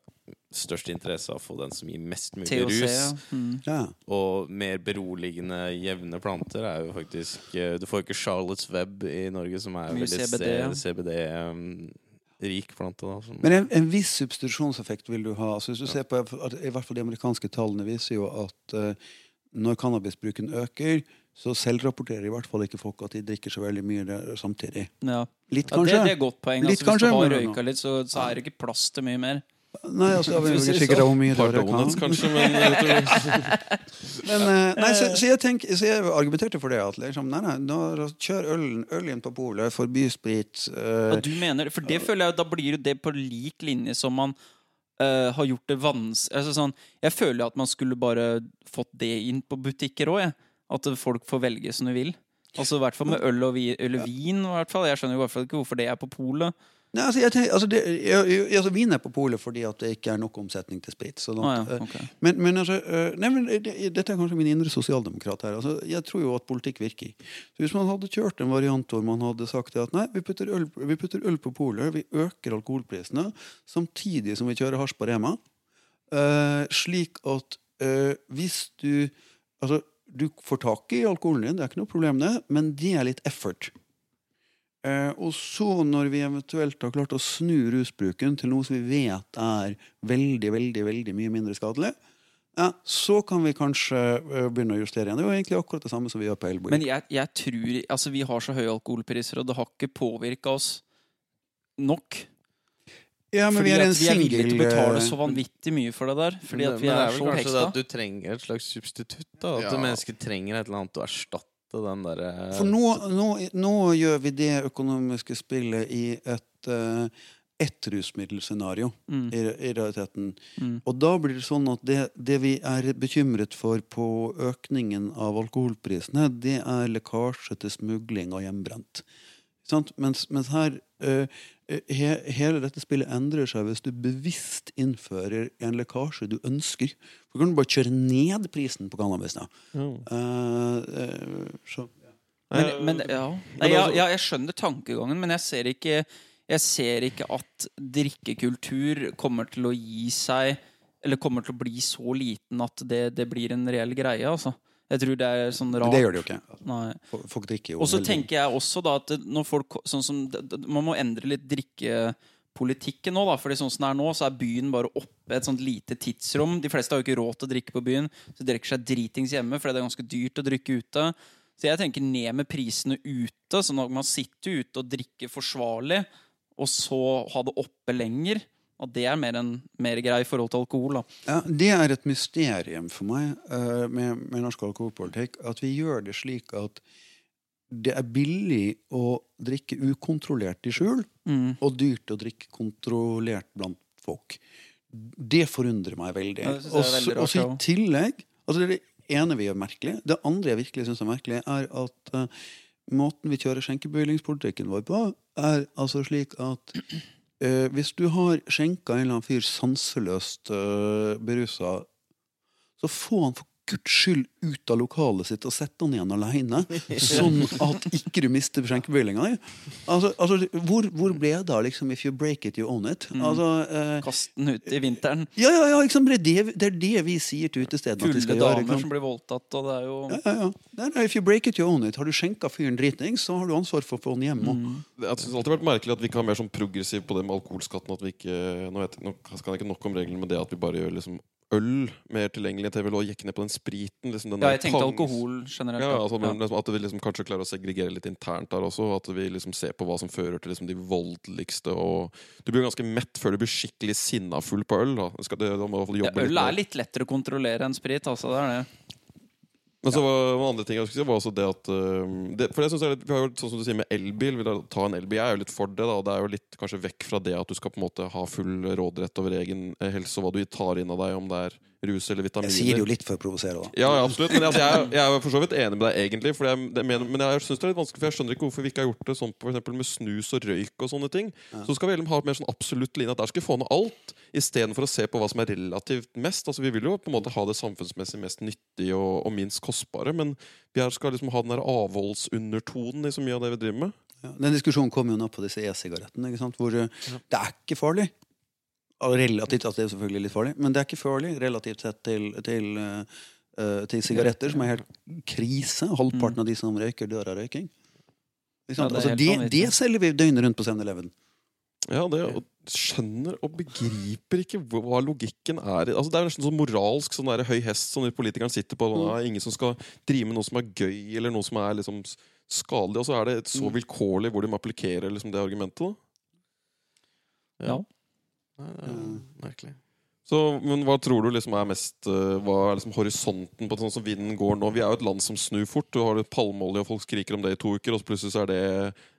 størst interesse av å få den som gir mest mulig TOC, rus. Ja. Mm. Ja. Og mer beroligende, jevne planter er jo faktisk eh, Du får ikke Charlottes Web i Norge, som er Mye veldig CBD. CBD um, rik plante. Da, Men en, en, viss substitusjonseffekt vil du ha. Altså, hvis du ja. ser på, I hvert fall de amerikanske tallene viser jo at uh, når cannabisbruken øker, så selvrapporterer i hvert fall ikke folk at de drikker så veldig mye samtidig. Ja. Litt, Ja, det, kanskje? det er et godt poeng. Litt Altså, hvis kanskje, du har røyka litt, så, så er det ikke plass til mye mer. Nei, altså, jeg vet ikke sikkert sånn. hvor mye rør jeg kan. kanskje, men jeg Men, eh, nei, så, så, jeg tenk, så jeg argumenterte for det. At liksom, nei, nei, da, kjør ølen, øl inn på polet, forby sprit. Ja, eh, du mener, for det føler jeg Da blir jo det på lik linje som man uh, har gjort det vanskelig altså, sånn, Jeg føler at man skulle bare fått det inn på butikker òg. At folk får velge som de vil. Altså I hvert fall med øl og, vi, Eller vin. i hvert fall. Jeg skjønner i hvert fall ikke hvorfor det er på polet. Nei, altså, jeg altså, det, jeg, jeg, altså, Vin er på polet fordi at det ikke er nok omsetning til sprit. sånn at, ja, okay. Men, men altså eh, nei, men det, Dette er kanskje min indre sosialdemokrat her. Altså, jeg tror jo at politikk virker. Så Hvis man hadde kjørt en variant hvor man hadde sagt at nei, vi putter øl, vi putter øl på polet, vi øker alkoholprisene, samtidig som vi kjører hasj på Rema, uh, slik at uh, hvis du Altså, du får tak i alkoholen din, det er ikke noe problem, det, men det er litt effort. Eh, og så, når vi eventuelt har klart å snu rusbruken til noe som vi vet er veldig, veldig veldig mye mindre skadelig, ja, så kan vi kanskje eh, begynne å justere igjen. Det er jo egentlig akkurat det samme som vi gjør på elbil. Men jeg, jeg tror Altså, vi har så høye alkoholpriser, og det har ikke påvirka oss nok. ja, men fordi vi er en at vi er villige til å betale så vanvittig mye for det der. Fordi at vi men det er vel så kanskje det at du trenger et slags substitutt. da At Ja. mennesker trenger et eller annet å erstatte den derre For nå, nå, nå gjør vi det økonomiske spillet i et uh, ett rusmiddelscenario, Mm. i, i realiteten. Mm. Og da blir det sånn at det, det vi er bekymret for på økningen av alkoholprisene, det er lekkasje til smugling og hjemmebrent. Mens, mens her eh, he, Hele dette spillet endrer seg hvis du bevisst innfører en lekkasje du ønsker. For kan du bare kjøre ned prisen på cannabis. Da. Eh, Uh, så, Men, men ja. Nei, ja, ja, jeg skjønner tankegangen, men jeg ser ikke Jeg ser ikke at drikkekultur kommer til å gi seg Eller kommer til å bli så liten at det, det blir en reell greie, altså. Jeg tror det er sånn rart. det gjør det jo ikke. Nei. Folk- drikker jo Og så tenker jeg også da at når folk sånn som, Man må endre litt drikkepolitikken nå, da. Fordi sånn som det er nå, så er byen bare oppe et sånt lite tidsrom. De fleste har jo ikke råd til å drikke på byen, så de drikker seg dritings hjemme fordi det er ganske dyrt å drikke ute. Så jeg tenker ned med prisene ute, sånn at man sitter ute og drikker forsvarlig, og så ha det oppe lenger. At det er mer, en, mer grei i forhold til alkohol. da. Ja, det er et mysterium for meg uh, med, med norsk alkoholpolitikk. At vi gjør det slik at det er billig å drikke ukontrollert i skjul, Mm. og dyrt å drikke kontrollert blant folk. Det forundrer meg veldig. Ja, rart, også i tillegg altså Det ene vi gjør merkelig. Det andre jeg virkelig syns er merkelig, er at uh, måten vi kjører skjenkebevillingspolitikken vår på, er altså slik at eh, hvis du har skjenka en eller annen fyr sanseløst eh, berusa, så få han for guds skyld ut av lokalet sitt og sette han igjen aleine, sånn at ikke du mister skjenkebevillinga di. Altså, altså, hvor, hvor ble det av liksom 'if you break it, you own it'? Mm. Altså, eh, Kast den ut i vinteren. ja, ja, ja, liksom. Det, er det, det er det vi sier til utestedene Fulle skal gjøre. damer som blir voldtatt, og det er jo Ja, ja, ja. Nei, nei, if you break it, you own it. Har du skjenka fyren dritings, så har du ansvar for å få han hjem. Og, Mm. Jeg synes det har alltid vært merkelig at vi ikke har mer sånn progressiv på det med alkoholskatten. At vi ikke, nå, vet, jeg- nå kan jeg ikke nok om reglene med det at vi bare gjør liksom øl mer tilgjengelig til vel å gikk ned på den spriten. Liksom den Ja, jeg tenkte tangs- alkohol generelt. Ja, altså, men liksom, At vi liksom kanskje klarer å segregere litt internt der også. At vi liksom ser på hva som fører til liksom de voldeligste. Og du blir ganske mett før du blir skikkelig sinnafull på øl. Da. Skal, det, da Ja, øl er litt lettere å kontrollere enn sprit. Altså, det er det. Men så var var andre ting jeg skulle si var også det at øh, det, For det synes jeg er litt, Vi har jo sånn som du sier med elbil. Vil ta en elbil, Jeg er jo litt for det. da og Det er jo litt kanskje vekk fra det at du skal på en måte ha full råderett over egen eh, helse og hva du tar inn av deg, om det er rus eller vitaminer. jeg sier det jo litt for å provosere, da. Ja, ja, absolutt. Men altså, jeg, jeg er for så vidt enig med deg, egentlig. Jeg, det, men, men jeg synes det er litt vanskelig For jeg skjønner ikke hvorfor vi ikke har gjort det sånn for med snus og røyk og sånne ting. Så skal vi ha mer sånn absolutt linje at der skal vi få ned alt, istedenfor å se på hva som er relativt mest. Altså Vi vil jo på en måte ha det samfunnsmessig mest nyttige og, og minst kostbare, men vi skal liksom ha den der avholdsundertonen i så mye av det vi driver med. Ja, den diskusjonen kom jo nå på disse e-sigarettene, hvor ja. det er ikke farlig. Relativt, altså det er selvfølgelig litt farlig, men det er ikke farlig relativt sett til, til, eh, eh, til sigaretter, som er helt krise. Halvparten av de som røyker, dør av røyking. Ja, det altså, det, det selger vi døgnet rundt på 7-Eleven. Ja, det og skjønner og begriper ikke hva logikken er altså, Det er nesten sånn moralsk sånn der høy hest som de politikerne sitter på. Det er ingen som skal drive med noe som er gøy, eller noe som er liksom skadelig. Og så er det så vilkårlig hvor de applikerer liksom, det argumentet. Da. Ja. Nei, det er merkelig. Så, men hva tror du liksom er mest eh, Hva er liksom horisonten på sånn som vinden går nå? Vi er jo et land som snur fort. Du har palmeolje, og folk skriker om det i to uker, og så plutselig så er det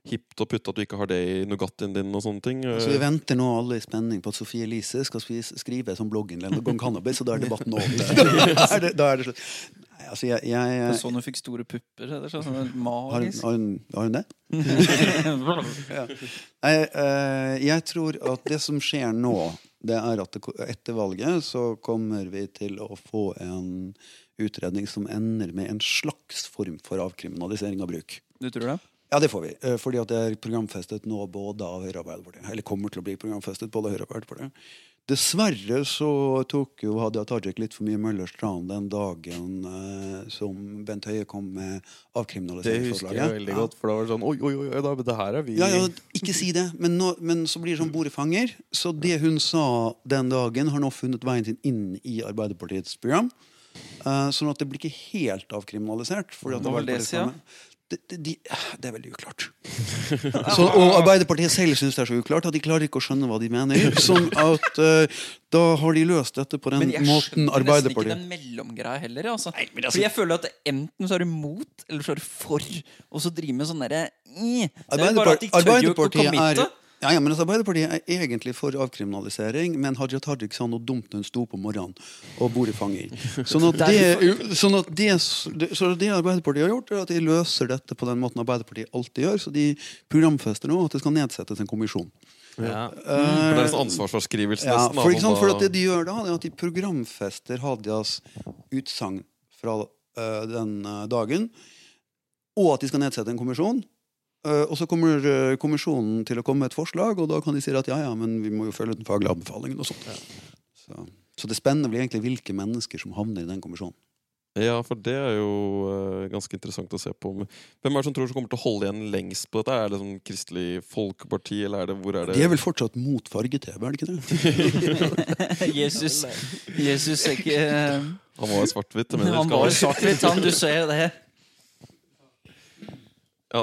hipt å putte at du ikke har det i Nugattien din og sånne ting. Så vi venter nå alle i spenning på at Sofie Elise skal skrive som blogginnlegg om cannabis, og da er debatten over. da er det, da er det slutt. Altså, jeg, jeg, jeg sånn hun fikk store pupper. Eller sånn, sånn har, hun, magisk. har, hun, har hun det? Nei, eh, jeg tror at det som skjer nå, det er at det, etter valget så kommer vi til å få en utredning som ender med en slags form for avkriminalisering av bruk. Du tror det? Ja, det får vi. eh, Fordi at det er programfestet nå både av Høyre og Arbeiderpartiet. Eller kommer til å bli programfestet både av Høyre og Arbeiderpartiet. Dessverre så tok jo Hadia Tajik litt for mye Møllers tran den dagen eh, som Bent Høie kom med Det husker jeg veldig godt, for da var det sånn Oi, oi, oi, da, det her er vi Ja, ja, ikke si det. Men, nå, men så blir det sånn bodefanger. Så det hun sa den dagen, har nå funnet veien sin inn i Arbeiderpartiets program. Eh, sånn at det blir ikke helt avkriminalisert. fordi at det var det, de, det er veldig uklart. Så, og Arbeiderpartiet selv syns det er så uklart at de klarer ikke å skjønne hva de mener. Sånn at uh, da har de løst dette på den Men jeg måten skjønner nesten ikke den mellomgreia heller. Altså. Nei, altså- Fordi jeg føler at enten så er du mot, eller så er du for. Og så driver med sånn derre de å Arbeiderpartiet er. Ja, ja, men altså, Arbeiderpartiet er egentlig for avkriminalisering, men Hadia Tajik sa noe dumt når hun sto på morgenen og bordet fanger. Sånn at det, sånn at det, så det Arbeiderpartiet har gjort, er at de løser dette på den måten Arbeiderpartiet alltid gjør. Så de programfester nå at det skal nedsettes en kommisjon. Ja. Uh, deres ansvarsforskrivelse. Ja, nesten. for, sånn for at det de gjør da, er at de programfester Hadias utsagn fra uh, den eh, dagen, og at de skal nedsette en kommisjon. Eh, og så kommer eh, kommisjonen til å komme med et forslag, og da kan de si at ja, ja, men vi må jo følge den faglige anbefalingen og sånt. Så, så det spennende blir egentlig hvilke mennesker som havner i den kommisjonen. Ja, for det er jo uh, ganske interessant å se på. Hvem er det som tror som kommer til å holde igjen lengst på dette? Er det sånn Kristelig Folkeparti, eller er det, hvor er det De er vel fortsatt mot farge-TV, er det ikke det? Jesus, Jesus er ikke uh... Han var svart-hvitt. Han var svart-hvitt, han. Du ser det. Ja,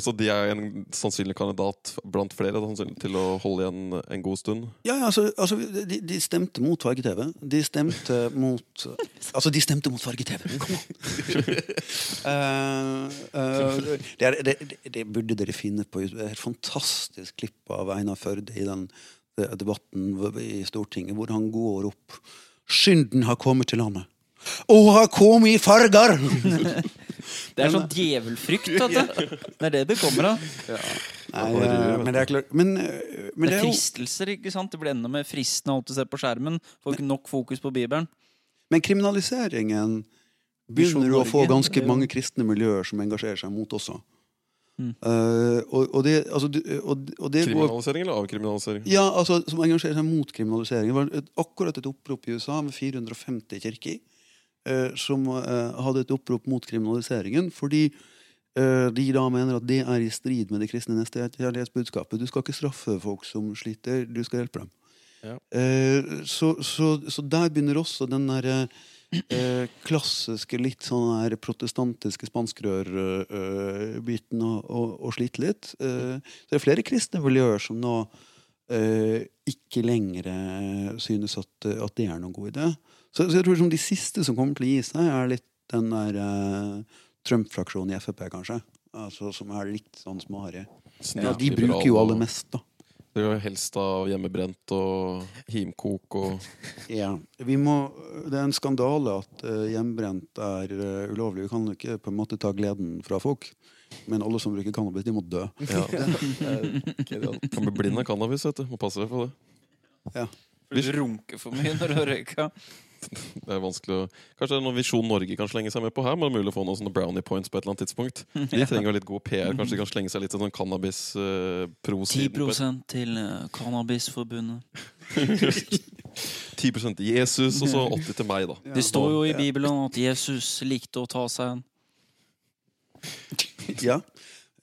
så, de er en sannsynlig kandidat blant flere til å holde igjen en god stund. Ja, ja, altså, altså de, de stemte mot farge-TV. De stemte mot Altså, de stemte mot farge-TV. Kom an! Eh, eh, det, det, det, det burde dere finne på. Et fantastisk klipp av Einar Førde i den eh, debatten i Stortinget, hvor han går opp Synden har kommet til landet. Og har kommet i farger! Det er sånn djevelfrykt, vet du. Det er det det kommer av. Nei, eh, men det er klart Men, eh, men Det det er er fristelser, ikke sant? Det blir enda mer fristende alt du ser på skjermen. Får ikke nok fokus på Bibelen. Men kriminaliseringen begynner begynner å få ganske mange kristne miljøer som engasjerer seg mot også. Mm. Eh, og, og det, altså, og, og det går Kriminalisering eller avkriminalisering? ja, altså, Som engasjerer seg mot kriminalisering. Det var et, akkurat et opprop i USA med 450 kirker eh, som eh, hadde et opprop mot kriminaliseringen fordi eh, de da mener at det er i strid med det kristne nestekjærlighetsbudskapet. Du skal ikke straffe folk som sliter, du skal hjelpe dem. Ja. Eh, så, så, så der begynner også den der, eh, klassiske, litt sånn der protestantiske spanskrørbiten å, å, å slite litt. Eh, så det er flere kristne miljøer som nå eh, ikke lenger eh, synes at, at det er noen god idé. Så, så jeg tror som de siste som kommer til å gi seg, er litt den der uh, Trump-fraksjonen i Frp, kanskje. Altså, som er litt sånn småharry. Ja, de bruker jo aller mest, da. Det er jo helst av hjemmebrent og himkok og Ja, vi må, Det er en skandale at uh, hjemmebrent er uh, ulovlig. Vi kan jo ikke på en måte ta gleden fra folk. Men alle som bruker cannabis, de må dø. ja. Kan bli blind av cannabis, vet du. Må passe deg for det. Ja. Du runker for mye når du røyka. Det er vanskelig å Kanskje det er noe Visjon Norge kan slenge seg med på her? Men det er mulig å få noen sånne brownie points på et eller annet tidspunkt. De trenger jo litt god PR. Kanskje de kan slenge seg litt til sånn cannabis uh, pro-siden. på 10 til eh, Cannabisforbundet. 10 til Jesus, og så 80 til meg, da. Det står jo i Bibelen at Jesus likte å ta seg en. ja.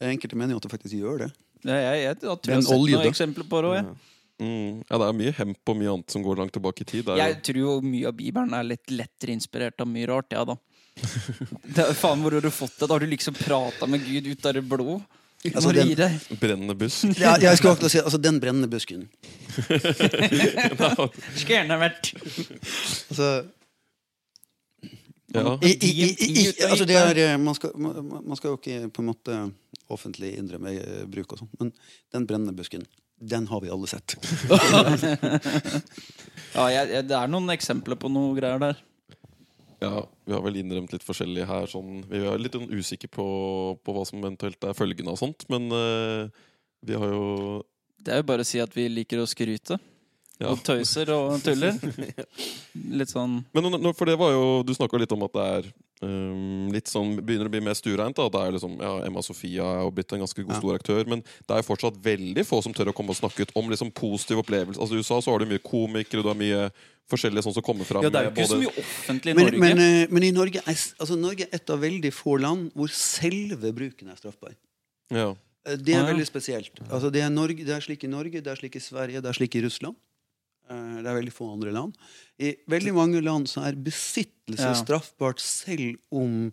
Enkelte mener jo at det faktisk gjør det. Ja, jeg, jeg, jeg, tror jeg har sett noen eksempler på det òg. Mm. Ja, det er mye hemp og mye annet som går langt tilbake i tid. Jeg tror jo mye av Bibelen er litt lettere inspirert av mye rart, ja da. Det er, faen, hvor har du fått det? Da har du liksom prata med Gud ut av det blå? Altså, den- brennende busk. Ja, jeg skulle akkurat si altså den brennende busken. Skulle gjerne vært Altså, Ja. i, i, i, i, i, altså det er, eh, man, skal, man, man skal jo ikke på en måte offentlig innrømme eh, bruk og sånn, men den brennende busken, den har vi alle sett. Ja, jeg, jeg, det er noen eksempler på noe greier der. Ja, vi har vel innrømt litt forskjellig her. Sånn, vi er litt sånn usikre på, på hva som eventuelt er følgende av sånt, men uh, vi har jo Det er jo bare å si at vi liker å skryte. Ja. Og tøyser og tuller. Litt sånn Men nå- for det var jo Du snakka litt om at det er um, litt sånn Begynner å bli mer stuereint. da. Det er liksom, ja, Emma Sofia er jo blitt en ganske god Ja. stor aktør, men det er jo fortsatt veldig få som tør å komme og snakke ut om liksom positive opplevelser. Altså I USA så har du mye komikere, du har mye forskjellige sånn som kommer fram. Ja, det er jo ikke så mye offentlig i Norge. men, men, men i Norge er, altså Norge er et av veldig få land hvor selve bruken er straffbar. ja. Eh, Det er veldig spesielt. Altså det, er Norge, det er slik i Norge, det er slik i Sverige, det er slik i Russland. Eh, Det er veldig få andre land. I veldig mange land så er besittelse Ja. straffbart selv om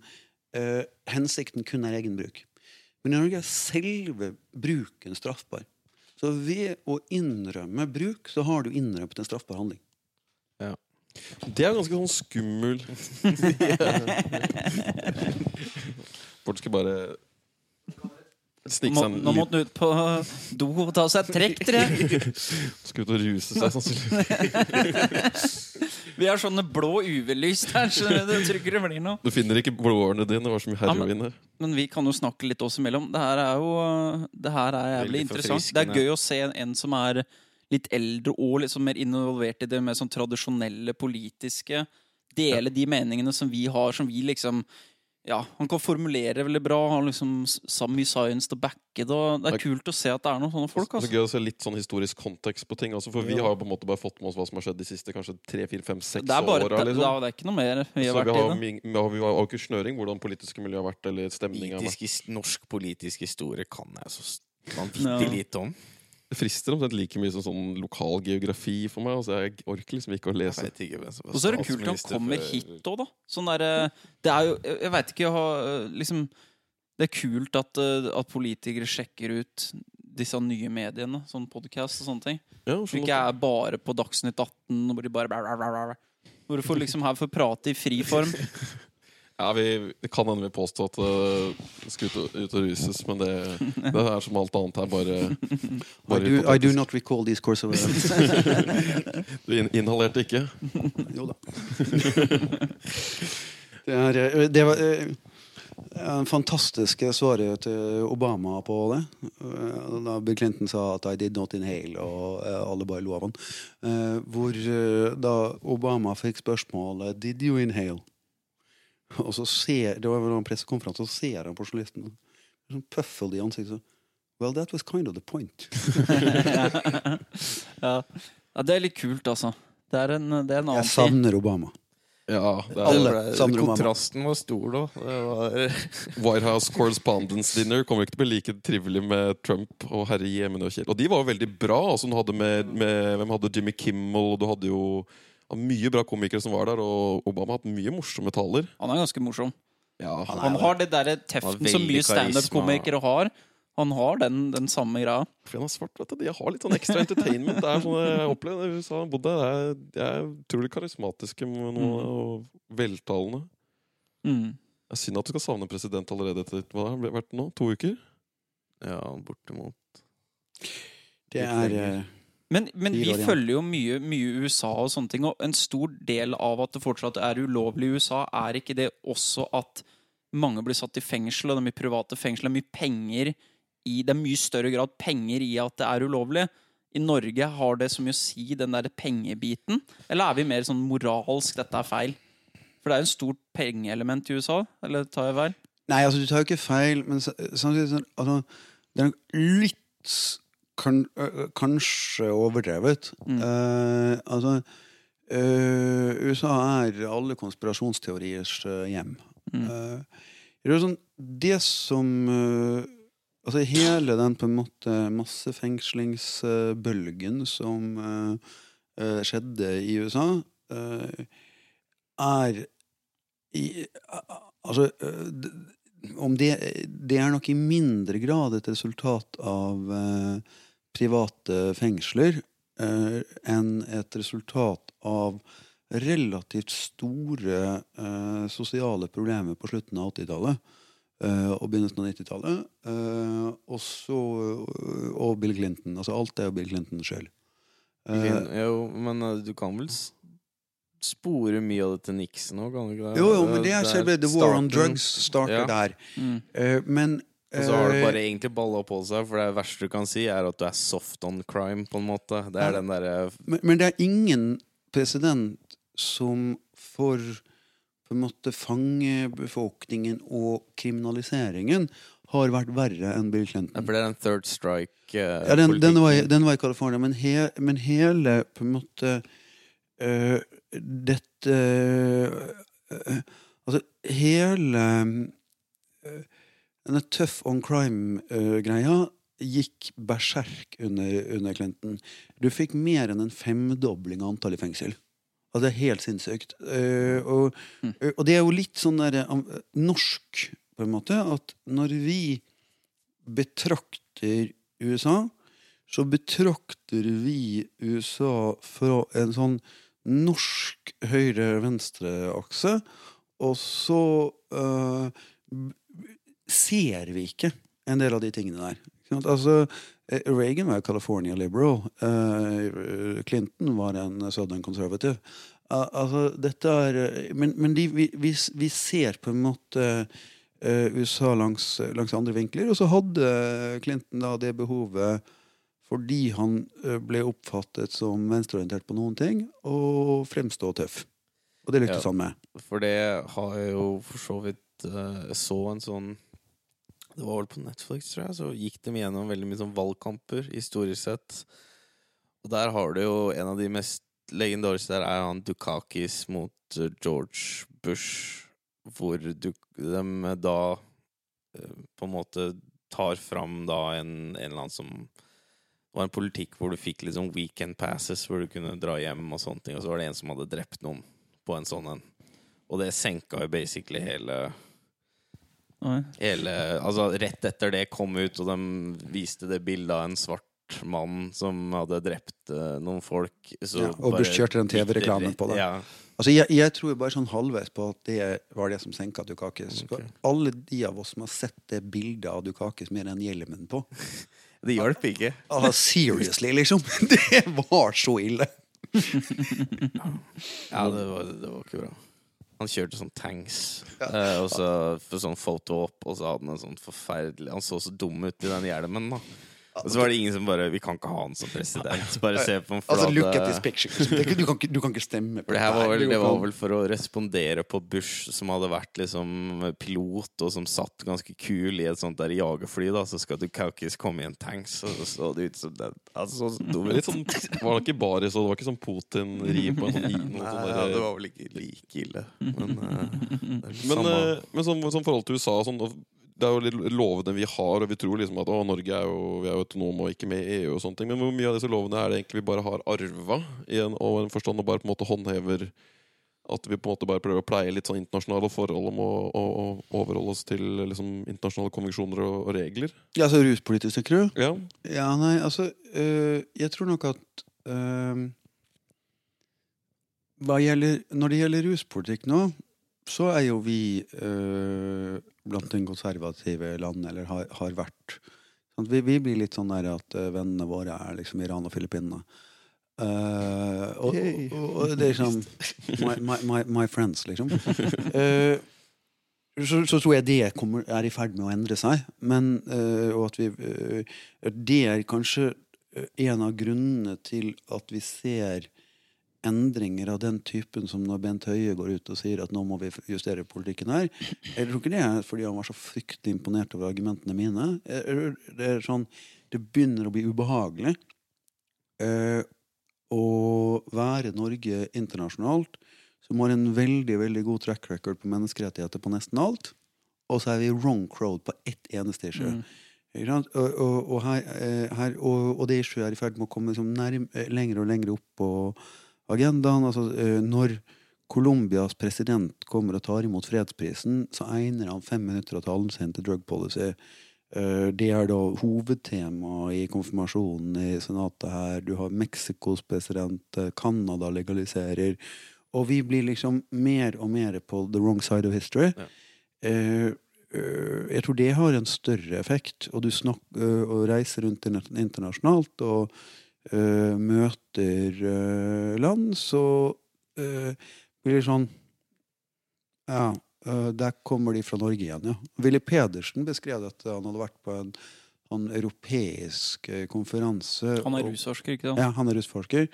uh, hensikten kun er egen bruk. Men i Norge er selve bruken straffbar. Så ved å innrømme bruk, så har du innrømmet en straffbar handling. Det er ganske sånn skummel Folk skal bare Må, nå måtte han ut på do og ta seg et trekk, tror jeg. Skal ut og ruse seg, sannsynligvis. Vi har sånne blå UV-lys der, så du tror ikke det blir noe. Du finner ikke blodårene dine. Det var så mye Ja, heroin her. Men vi kan jo snakke litt oss imellom. Det her er jo Det her er jævlig interessant. Det er gøy å se en, en som er litt eldre og liksom mer involvert i det mer sånn tradisjonelle politiske. Dele de meningene som vi har, som vi liksom Ja, han kan formulere veldig bra. Han har liksom s- mye science til back backe det. Og det er kult å se at det er noen sånne folk. Det er gøy å se litt sånn historisk kontekst på ting. Altså, for vi har jo på en måte bare fått med oss hva som har skjedd de siste kanskje tre, fire, fem, seks Det er bare åra. Liksom. det er ikke noe mer vi har Så vi vært har, i det. vi har, vi har ikke snøring hvordan politiske miljø har vært, eller stemninga har vært. Norsk politisk historie kan jeg så vanvittig lite om. Det frister omtrent like mye som sånn lokal geografi for meg. Altså, jeg orker liksom ikke å lese. ikke Og så er det kult at han kommer for... hit òg, da. Sånn der, det er jo Jeg, veit ikke jeg har, eh, liksom, Det er kult at, eh, at politikere sjekker ut disse nye mediene, sånn podkast og sånne ting. Ja, Så sånn ikke er bare på Dagsnytt 18 og hvor de bare. Hvor du får liksom her får prate i fri form. ja, vi, det kan hende vi påstår at uh, skal ut ut og ruses, men det, det er som alt annet her, bare, I do, I do not recall these course of events. Du in inhalerte ikke? Jo da. Det, er, eh, det var eh, en fantastiske svaret til Obama på det. Eh, Da Bill Clinton sa at 'I did not inhale', og eh, alle bare lo av han. Eh, Hvor eh, da Obama fikk spørsmålet 'Did you inhale?' Og så ser, Det var en pressekonferanse, og så ser han på journalisten. Sånn pøffel i ansiktet. så, Well, that was kind of the point. Ja. ja, det er litt kult, altså. Det er en, det er en annen Jeg savner Obama. Ja, det er Alle. Kontrasten var stor, da. Det var White House Correspondence Dinner kommer ikke til å bli like trivelig med Trump og herre Jemen og Kjell. Og de var jo veldig bra. Altså, du hadde med, med, hvem hadde Jimmy Kimmel, og du hadde jo mye bra komikere som var der. Og Obama har hatt mye morsomme taler. Han er ganske morsom. Ja, Han har det derre teften Han som mye standup-komikere har. Han har den, den samme greia. Fordi han er svart, vet du. De har litt sånn ekstra entertainment. Det er sånn jeg opplevde i USA. Bodde der. De er utrolig karismatiske med noe, og veltalende. Mm. Det er synd at du skal savne president allerede etter hva har det vært nå? To uker? Ja, bortimot. Det er Men, men vi følger jo mye, mye USA og sånne ting, og en stor del av at det fortsatt er ulovlig i USA, er ikke det også at mange blir satt i fengsel, og det er mye private fengsel, det er mye penger i Det er mye større grad penger i at det er ulovlig. I Norge har det så mye å si, den der pengebiten? Eller er vi mer sånn moralsk, dette er feil? For det er jo en stort pengeelement i USA, eller tar jeg feil? Nei, altså du tar jo ikke feil, men samtidig sånn altså, Det er nok litt kan, kanskje overdrevet. Eh, altså eh, USA er alle konspirasjonsteoriers eh, hjem. Mm. Eh, det, sånn, det som Altså hele den på en måte massefengslingsbølgen som eh, skjedde i USA, eh, er i, Altså om det, det er nok i mindre grad et resultat av eh, private fengsler eh, enn et resultat av relativt store eh, sosiale problemer på slutten av 80-tallet eh, og begynnelsen av 90-tallet. eh, og så Og Bill Clinton. Altså alt er jo Bill Clinton sjøl. Jo, men eh, du kan vel spore mye av det til Nixon òg, kan du ikke det? jo, jo, men det er selve The War on. Drugs starter Ja. der. Mm. Eh, men Og så har du eh, bare egentlig balla på seg, for det verste du kan si, er at du er soft on crime, på en måte. Det er Ja. den der... men, men det er ingen president som for på en måte fangebefolkningen og kriminaliseringen har vært verre enn Bill Clinton. For det er en third strike uh, Ja, den, den, var, den var i California, men, he, men hele på en måte uh, Dette uh, Altså hele Denne tough on crime-greia gikk berserk under, under Clinton. Du fikk mer enn en femdobling av antall i fengsel. Altså, det er helt sinnssykt. Uh, og, og det er jo litt sånn der, uh, norsk, på en måte, at når vi betrakter USA, så betrakter vi USA fra en sånn norsk høyre-venstre-akse, og så uh, ser vi ikke en del av de tingene der. Altså, eh, Reagan var California liberal. eh, Clinton var en southern conservative. Altså, dette er eh, Men, men de, vi, vi, vi ser på en måte USA langs, langs andre vinkler. Og så hadde Clinton da det behovet fordi han ble oppfattet som venstreorientert på noen ting, og fremstå tøff. Og det lyktes Ja. han med. For det har jeg jo for så vidt Jeg så en sånn Det var vel på Netflix, tror jeg. Så gikk de gjennom veldig mye sånn valgkamper, historisk sett. Og der har du jo en av de mest legendariske der, er han Dukakis mot eh, George Bush. Hvor du, de da eh, på en måte tar fram da en, en eller annen som det var en politikk hvor du fikk liksom weekend passes, hvor du kunne dra hjem og sånne ting. Og så var det en som hadde drept noen på en sånn en. Og det senka jo basically hele. Hele Altså, rett etter det kom ut, og de viste det bildet av en svart mann som hadde drept uh, noen folk. Så Ja, og bare kjørte den TV-reklamen på det. Ja. Altså, jeg, jeg tror bare sånn halvveis på at det var det som senka Dukakis. Okay. Alle de av oss som har sett det bildet av Dukakis med den hjelmen på Det hjalp ikke. Altså, seriously, liksom! Det var så ille! Ja, det var, det var ikke bra. Han kjørte sånn tanks, eh, og så for sånn photo op, og så hadde han en sånn forferdelig Han så så dum ut i den hjelmen, da. Og så var det ingen som bare Vi kan ikke ha han som president. Bare se på en Altså, look at this picture. Det, du, kan ikke, du kan ikke stemme på det her var vel, det var vel for å respondere på Bush, som hadde vært liksom pilot, og som satt ganske kul i et sånt der jagerfly, da. Så skal Dukakis komme i en tanks, og så så det ut som det Altså, så dum ut. Litt sånn, var det ikke baris, og det var ikke sånn Putin-ri på en sånn Nei, sånn ja, det var vel ikke like ille. Men, uh, Men, eh, men sånn, sånn forhold til USA sånn, og Det er jo litt lovene vi har, og vi tror liksom at å, Norge er jo, vi er jo autonome og ikke med i EU. og sånne ting Men hvor mye av disse lovene er det egentlig vi bare har arva i en, og en forstand og bare på en måte håndhever At vi på en måte bare prøver å pleie litt sånn internasjonale forhold om å, å, å overholde oss til liksom, internasjonale konvensjoner og, og regler? Ja, altså ruspolitisk, tenker du? Ja, Ja, nei, altså øh, Jeg tror nok at øh, gjelder, Når det gjelder ruspolitikk nå, så er jo vi øh, blant den konservative land, eller har, har vært. Sant? Vi, vi blir litt sånn der at øh, vennene våre er liksom Iran og Filippinene. Uh, og, og, og, det er liksom my, my, my, my friends, liksom. Uh, så, så tror jeg det kommer, er i ferd med å endre seg. Men, uh, og at vi eh, Det er kanskje eh, en av grunnene til at vi ser endringer av den typen som når Bent Høie går ut og sier at nå må vi justere politikken her. Jeg tror ikke det er fordi han var så fryktelig imponert over argumentene mine. Det er sånn Det begynner å bli ubehagelig eh, å være Norge internasjonalt som har en veldig veldig god track record på menneskerettigheter på nesten alt. Og så er vi wrong crowd på ett eneste issue. Mm. Og, og, og, her, eh, her, og, og det issue er i ferd med å komme liksom nærm, eh, lenger og lenger opp på agendaen. Altså, eh, når Colombias president kommer og tar imot fredsprisen, så egner han fem minutter av talen sin til drug policy. Eh, Det er da hovedtema i konfirmasjonen i senatet her. Du har Mexicos president, eh, Canada legaliserer. Og vi blir liksom mer og mer på the wrong side of history. Ja. Jeg tror det har en større effekt. Og du snak, og reiser rundt internasjonalt og møter eh, land, så eh, blir det sånn Ja, eh, der kommer de fra Norge igjen, ja. Willy Pedersen beskrev at han hadde vært på en sånn europeisk eh, konferanse. Han er rusforsker, ikke sant? ja, han er russforsker.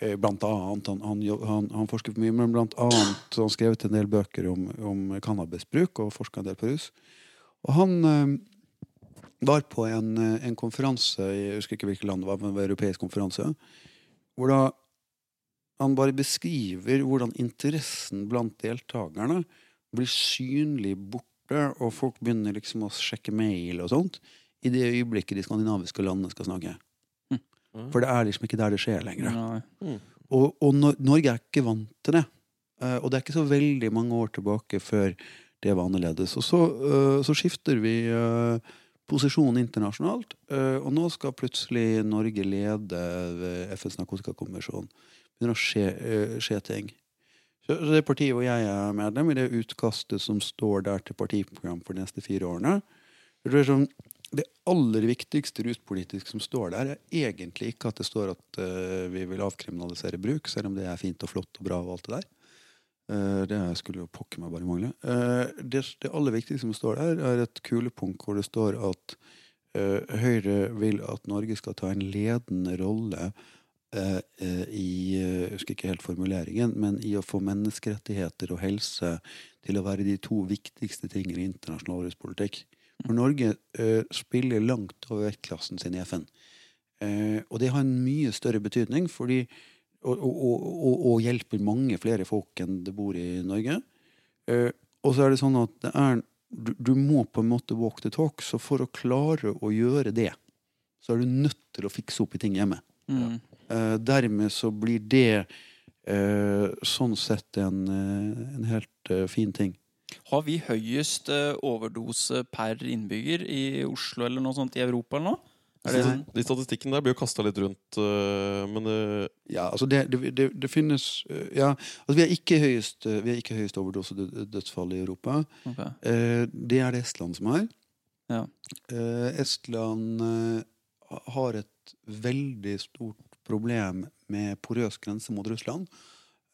Eh, Blant annet. Han, han, han, han forsker for mye, men blant annet han skrevet en del bøker om, om cannabisbruk og forska en del på rus. Og han eh, var på en, eh, en konferanse i jeg husker ikke hvilket land det var, men det var en europeisk konferanse, hvor da han bare beskriver hvordan interessen blant deltakerne blir synlig borte, og folk begynner liksom å sjekke mail og sånt i det øyeblikket de skandinaviske landene skal snakke. For det er liksom ikke der det skjer lenger. Nei. Og, og Nor- Norge er ikke vant til det. Eh, og det er ikke så veldig mange år tilbake før det var annerledes. Og så, eh, så skifter vi posisjon internasjonalt, eh, og nå skal plutselig Norge lede ved FNs narkotikakonvensjon. Begynner å skje, eh, skje ting. Så, det partiet hvor jeg er medlem, i det utkastet som står der til partiprogram for de neste fire årene det sånn, det aller viktigste ruspolitisk som står der, er egentlig ikke at det står at eh, vi vil avkriminalisere bruk, selv om det er fint og flott og bra og alt det der. Eh, det skulle jo pokker meg bare mangle. Eh, det, det aller viktigste som står der, er et kulepunkt hvor det står at eh, Høyre vil at Norge skal ta en ledende rolle i Jeg husker ikke helt formuleringen, men i å få menneskerettigheter og helse til å være de to viktigste tingene i internasjonal ruspolitikk. For Norge spiller langt over vektklassen sin i FN. Og det har en mye større betydning fordi, og, og, og, og, hjelper mange flere folk enn det bor i Norge. Eh, og så er det sånn at det er, du, du må på en måte walk the talk, så for å klare å gjøre det, så er du nødt til å fikse opp i ting hjemme. Mm. Eh, dermed så blir det eh, sånn sett en, eh, en helt eh, fin ting. Har vi høyest overdose per innbygger i Oslo eller noe sånt i Europa eller noe? Er det sånn? De statistikkene der blir jo kasta litt rundt, øh, men det Ja, altså det, det, det, det finnes eh, Ja, altså vi er ikke høyest, vi er ikke høyest overdosedødsfall i Europa. Ok. Eh, det er det Estland som har. Ja. Eh, Estland eh, har et veldig stort problem med porøs grense mot Russland.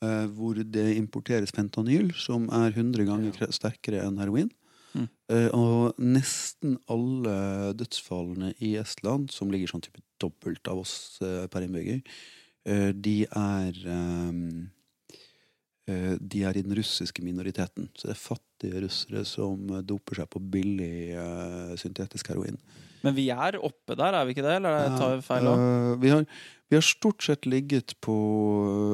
eh, hvor det importeres fentanyl, som er 100 ganger sterkere enn heroin. Mm. Eh, og nesten alle dødsfallene i Estland, som ligger sånn type dobbelt av oss eh, per innbygger, eh, de er De er i den russiske minoriteten. Så det er fattige russere som doper seg på billig syntetisk heroin. Men vi er oppe der, er vi ikke det? Eller tar vi feil òg? Uh, vi, har, vi har stort sett ligget på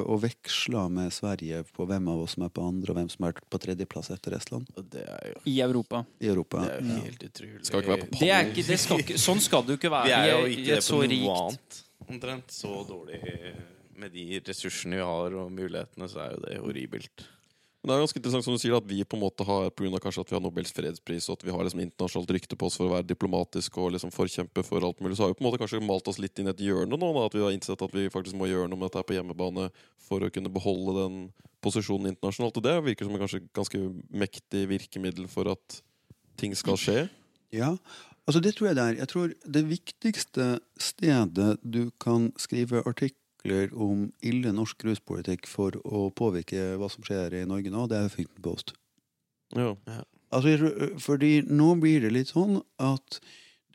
og veksla med Sverige på hvem av oss som er på andre, og hvem som er på tredjeplass etter Estland det er jo, I Europa. i Europa. det er jo helt utrolig. Skal ikke være på Det er ikke, det skal ikke, sånn skal det jo ikke være Vi er jo ikke det så på noe annet. Omtrent så dårlig med de ressursene vi har og mulighetene, så er jo det horribelt. Men det er ganske interessant som du sier at vi på en måte har på grunn av kanskje at vi har Nobels fredspris og at vi har liksom internasjonalt rykte på oss for å være diplomatisk og liksom forkjempe for alt mulig, så har vi på en måte kanskje malt oss litt inn i et hjørne nå. Da, at vi har innsett at vi faktisk må gjøre noe med dette på hjemmebane for å kunne beholde den posisjonen internasjonalt. Og det virker som et ganske mektig virkemiddel for at ting skal skje. Ja, altså det tror jeg det er. Jeg tror det viktigste stedet du kan skrive artikler om ille norsk ruspolitikk for å påvirke hva som skjer i Norge nå, det er Huffington Post. Ja. Altså, fordi nå blir det litt sånn at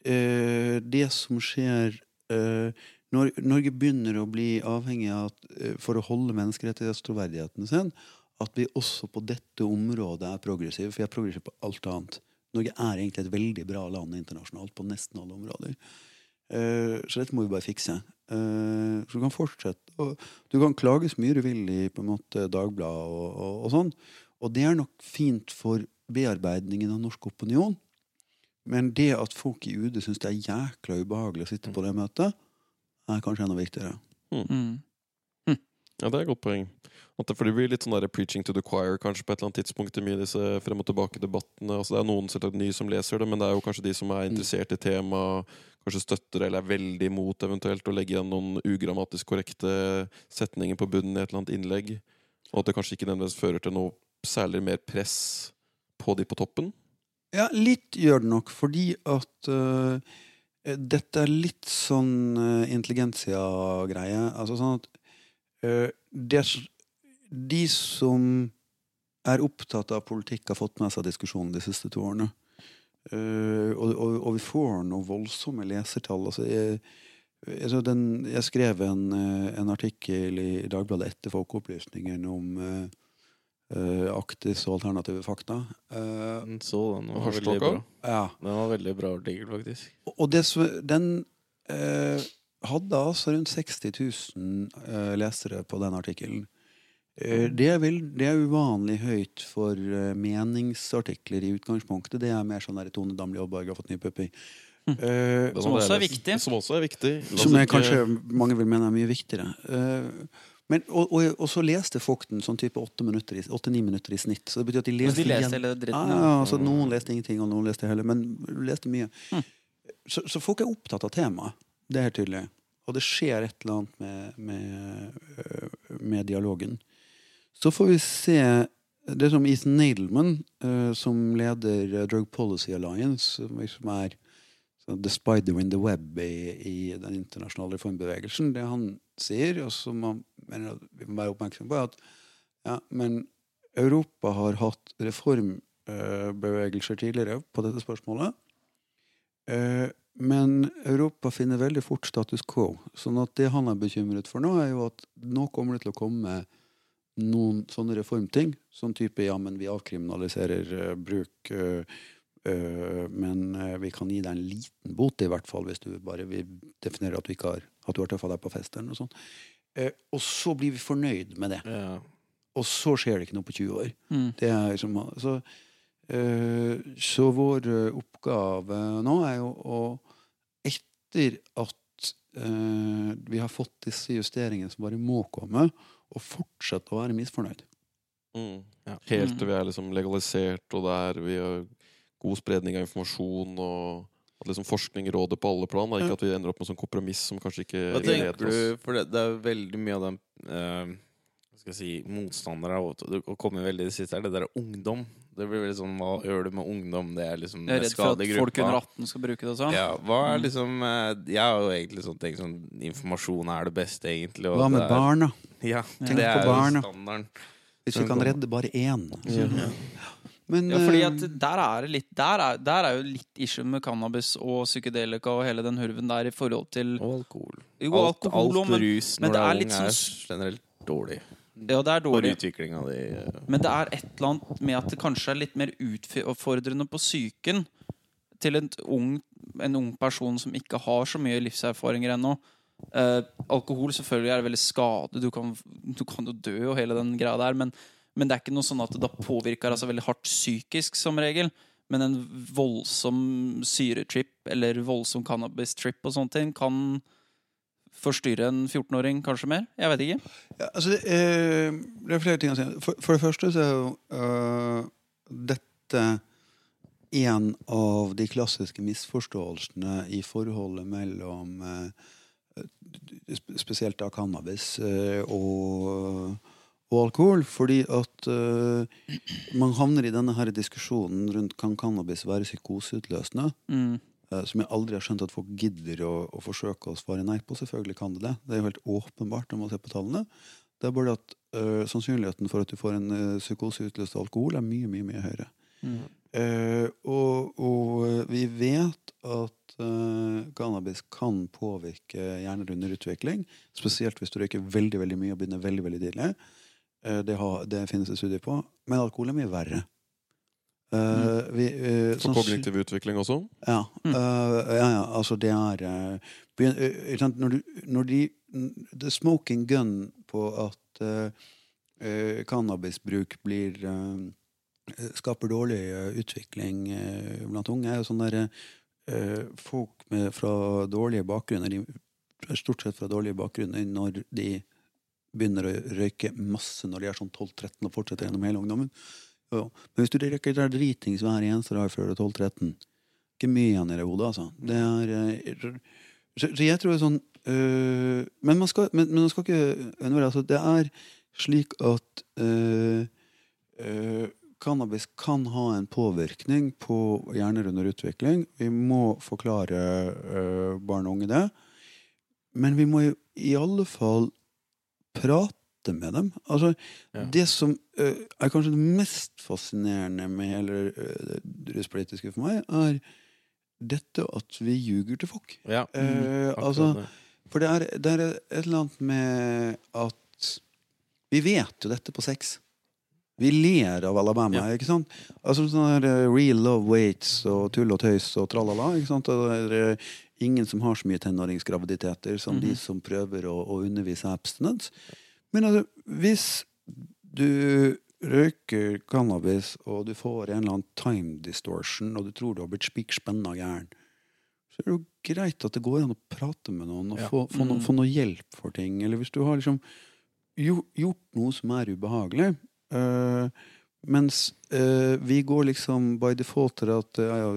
eh, det som skjer eh, når Norge begynner å bli avhengig av at, for å holde menneskerettighetstroverdigheten sin, at vi også på dette området er progressive. For vi er progressive på alt annet. Norge er egentlig et veldig bra land internasjonalt på nesten alle områder. Eh, så dette må vi bare fikse. Eh, så du kan fortsette. Og du kan klage så mye du vil i på en måte Dagbladet og, og, og sånn. Og det er nok fint for bearbeidningen av norsk opinion. Men det at folk i UD syns det er jækla ubehagelig å sitte på det møtet, er kanskje enda viktigere. Mm. Ja, det er et godt poeng. At det, for det blir litt sånn der preaching to the choir kanskje på et eller annet tidspunkt i mye disse frem og tilbake-debattene. Altså, det er noen selvsagt nye som leser det, men det er jo kanskje de som er interessert i temaet, kanskje støtter eller er veldig imot eventuelt å legge igjen noen ugrammatisk korrekte setninger på bunnen i et eller annet innlegg. Og at det kanskje ikke nødvendigvis fører til noe særlig mer press på de på toppen. Ja, litt gjør det nok, fordi at uh, dette er litt sånn uh, intelligensia-greie. Altså sånn at det, De som er opptatt av politikk, har fått med seg diskusjonen de siste to årene. Uh, og, og, og vi får noen voldsomme lesertall. Altså, jeg, jeg, den, jeg skrev en, øh, en artikkel i Dagbladet etter Folkeopplysningen om uh, uh, Aktis og alternative fakta. Uh, så den. Var veldig bra. ja. Den var veldig bra artikkel, faktisk. Og det, som- den eh, hadde altså rundt 60 000 eh, lesere på den artikkelen. Eh, det, det er uvanlig høyt for eh, meningsartikler i utgangspunktet. Det er mer sånn der Tone Damli Aaberg har fått ny puppy. Mm. Den Som også er. Som også er viktig. La som er kanskje mange vil mene er mye viktigere. Eh, men, og, og, og så leste folk den sånn type åtte-ni minutter, i- minutter i snitt. Så det betyr at de leste, de leste hele dritten? Ja, Ja. ja, altså Noen leste ingenting, og noen leste heller, men leste mye. Mm. Så, så folk er opptatt av temaet. Det er helt tydelig. Og det skjer et eller annet med, med, øh, med dialogen. Så får vi se Det er som Ethan Nadelman, øh, som leder øh, Drug Policy Alliance, som liksom er the spider in the web i, i den internasjonale reformbevegelsen. Det han sier, og som man mener at vi må være oppmerksom på, er at ja, men Europa har hatt reformbevegelser tidligere på dette spørsmålet. Men Europa finner veldig fort status quo. Sånn at det han er bekymret for nå, er jo at nå kommer det til å komme noen sånne reformting. Sånn type ja, men vi avkriminaliserer uh, bruk, uh, uh, men vi kan gi deg en liten bot, i hvert fall, hvis du bare vi definerer at du ikke har at du har tøffa deg på fest. eller noe sånt. Eh, og så blir vi fornøyd med det. Ja. Og så skjer det ikke noe på 20 år. Mm. Det er liksom, så, eh, så vår oppgave nå er jo å Etter at eh, vi har fått disse justeringene som bare må komme, og fortsette å være misfornøyd. Mm. Ja. Helt Mm. til vi er liksom legalisert, og der vi har god spredning av informasjon, og at liksom forskning råder på alle plan. Da. Ikke at vi ender opp med sånn kompromiss som kanskje ikke Hva tenker du? For det, det er veldig mye av den eh, hva skal jeg si, motstandere av Det komme veldig i det siste er det der er ungdom. Det blir veldig sånn Hva gjør du med ungdom? Det er liksom Jeg er redd for at folk under 18 skal bruke det sånn. Ja, hva er liksom eh, Jeg har jo egentlig sånn tenkt sånn Informasjon er det beste, egentlig. og Hva med er- barna? Ja, Tenk det er på barna. standarden. Hvis vi kan redde bare én. Ja. Men Ja, fordi eh, at der er det litt Der er, der er jo litt issue med cannabis og psykedelika og hele den hurven der i forhold til Og alkohol. Jo, alt, alkohol alt men, rus men når det du er ung, litt ung, er sånn- generelt dårlig. Ja, det er dårlig. De, uh... Men det er et eller annet med at det kanskje er litt mer utfordrende på psyken til en ung, en ung person som ikke har så mye livserfaringer ennå. Uh, alkohol selvfølgelig er veldig skade, du kan, du kan jo dø og hele den greia der, men, men det er ikke noe sånn at det da påvirker altså veldig hardt psykisk som regel. Men en voldsom syretrip eller voldsom cannabis-trip og sånne ting kan forstyrre en 14-åring kanskje mer. Jeg vet ikke. Ja, altså, det, eh, det er flere ting å si. For, for det første så er jo uh, dette en av de klassiske misforståelsene i forholdet mellom uh, spesielt da cannabis uh, og, og alkohol. Fordi at man havner i denne her diskusjonen rundt kan cannabis være psykoseutløsende. Mm. Eh, som jeg aldri har skjønt at folk gidder å, å forsøke å svare nei på. Selvfølgelig kan det det. Det er jo helt åpenbart når man ser på tallene. Det er bare at eh, sannsynligheten for at du får en uh, psykose utløst av alkohol, er mye, mye mye høyere. Mm. Uh, og, og vi vet at cannabis kan påvirke hjerner under utvikling. Spesielt hvis du røyker veldig veldig mye og begynner veldig veldig tidlig. Det, har, det finnes det studier på. Men alkohol er mye verre. Eh, vi, uh, For sånn, kognitiv utvikling også. ja, Mm. øh, ja, ja, altså det er begyn- ikke sant, Når, du, når de The smoking gun på at cannabisbruk blir skaper dårlig utvikling blant unge, er jo sånn der, eh, folk med, fra dårlige bakgrunner, de, stort sett fra dårlige bakgrunner, når de begynner å røyke masse når de er sånn 12-13 og fortsetter gjennom hele ungdommen. Ja. Men hvis du røyker der dritings hver eneste dag før du er 12-13, ikke mye igjen i det hodet, altså. Det er, eh, så, så jeg tror det er sånn øh, men, man skal, men, men man skal ikke undervurdere altså, Det er slik at øh, øh, cannabis kan ha en påvirkning på hjerner under utvikling. Vi må forklare barn og unge det. Men vi må jo i alle fall prate med dem. Altså, Ja. Det som øh, er kanskje det mest fascinerende med hele øh, det ruspolitiske for meg, er dette at vi ljuger til folk. Ja, Uh, altså, for det er, det er et eller annet med at Vi vet jo dette på sex. Vi ler av Alabama, Ja. ikke sant? Altså sånn der eh, Real love waits og tull og tøys og tralala. ikke sant? Og det er eh, ingen som har så mye tenåringsgraviditeter som de som prøver å, å undervise abstinence. Men altså, hvis du røyker cannabis, og du får en eller annen time distortion, og du tror du har blitt spikk spenna gæren, så er det jo greit at det går an å prate med noen og Ja. få, få, noe, få noe hjelp for ting. Eller hvis du har liksom gjort, gjort noe som er ubehagelig. øh, mens øh, vi går liksom by default til at øh, ja,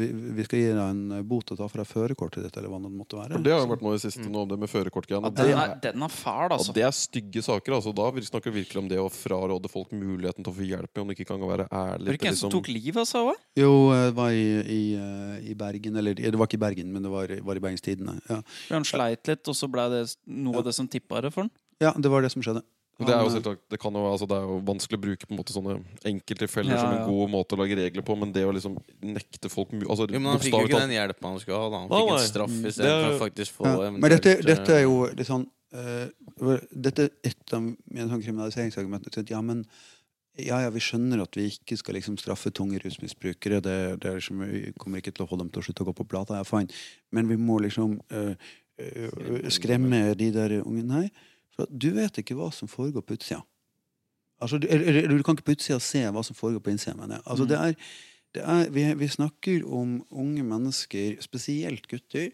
vi, vi skal gi deg en bot og ta fra deg førerkortet ditt, eller hva det måtte være. For det har jo vært noe i det siste nå, det med førerkortgreiene. Ja, den, den er fæl, altså. Og det er stygge saker. altså Da vi snakker vi virkelig om det å fraråde folk muligheten til å få hjelp om de ikke kan være Var ærlige. det ikke en som tok livet av seg òg? Jo, det var i, i, øh, i Bergen. Eller det var ikke i Bergen, men det var, var i Bergenstidene. Ja. Han sleit litt, og så ble det noe av det som tippa det for han. ja, det var det som skjedde. Det er jo øh, selvsagt, det, kan jo, altså, det er jo vanskelig å bruke på en måte sånne enkelttilfeller Ja, som en god måte å lage regler på, men det å liksom nekte folk altså, Jo, men han fikk jo ikke den hjelpen han skulle ha. Da. Han fikk en straff Mm, istedenfor å faktisk få Ja. Men dette, eh, dette er jo litt sånn eh, Dette er et av mine sånn kriminaliseringsargumenter. Ja, men ja, ja, vi skjønner at vi ikke skal liksom straffe tunge rusmisbrukere. Det, det liksom, vi kommer ikke til å få dem til å slutte å gå på plata. Er fine. Men vi må liksom uh, uh, skremme de der unge Nei, for du vet ikke hva som foregår på utsida. Altså, du, eller, du kan ikke på utsida se hva som foregår på innsida. mener jeg. Altså, det er, det er, vi, vi snakker om unge mennesker, spesielt gutter,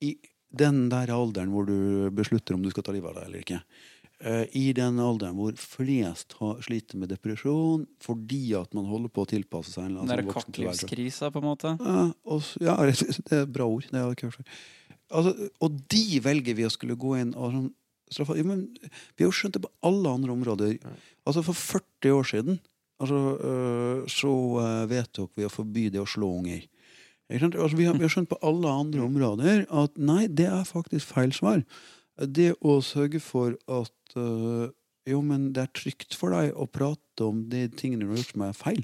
i den der alderen hvor du beslutter om du skal ta livet av deg eller ikke. Eh, I den alderen hvor flest har, sliter med depresjon fordi at man holder på å tilpasse seg Den der kakklivskrisa, på en måte. Ja, og, ja, det er et bra ord. Det har jeg ikke hørt før. Altså, og de velger vi å skulle gå inn og sånn straffe. Jo, men vi har jo skjønt det på alle andre områder. Altså For 40 år siden altså, øh, så øh, vedtok vi å forby det å slå unger. Altså, vi, har, vi har skjønt på alle andre områder at nei, det er faktisk feil svar. Det å sørge for at øh, jo, men det er trygt for deg å prate om de tingene du har gjort som er feil.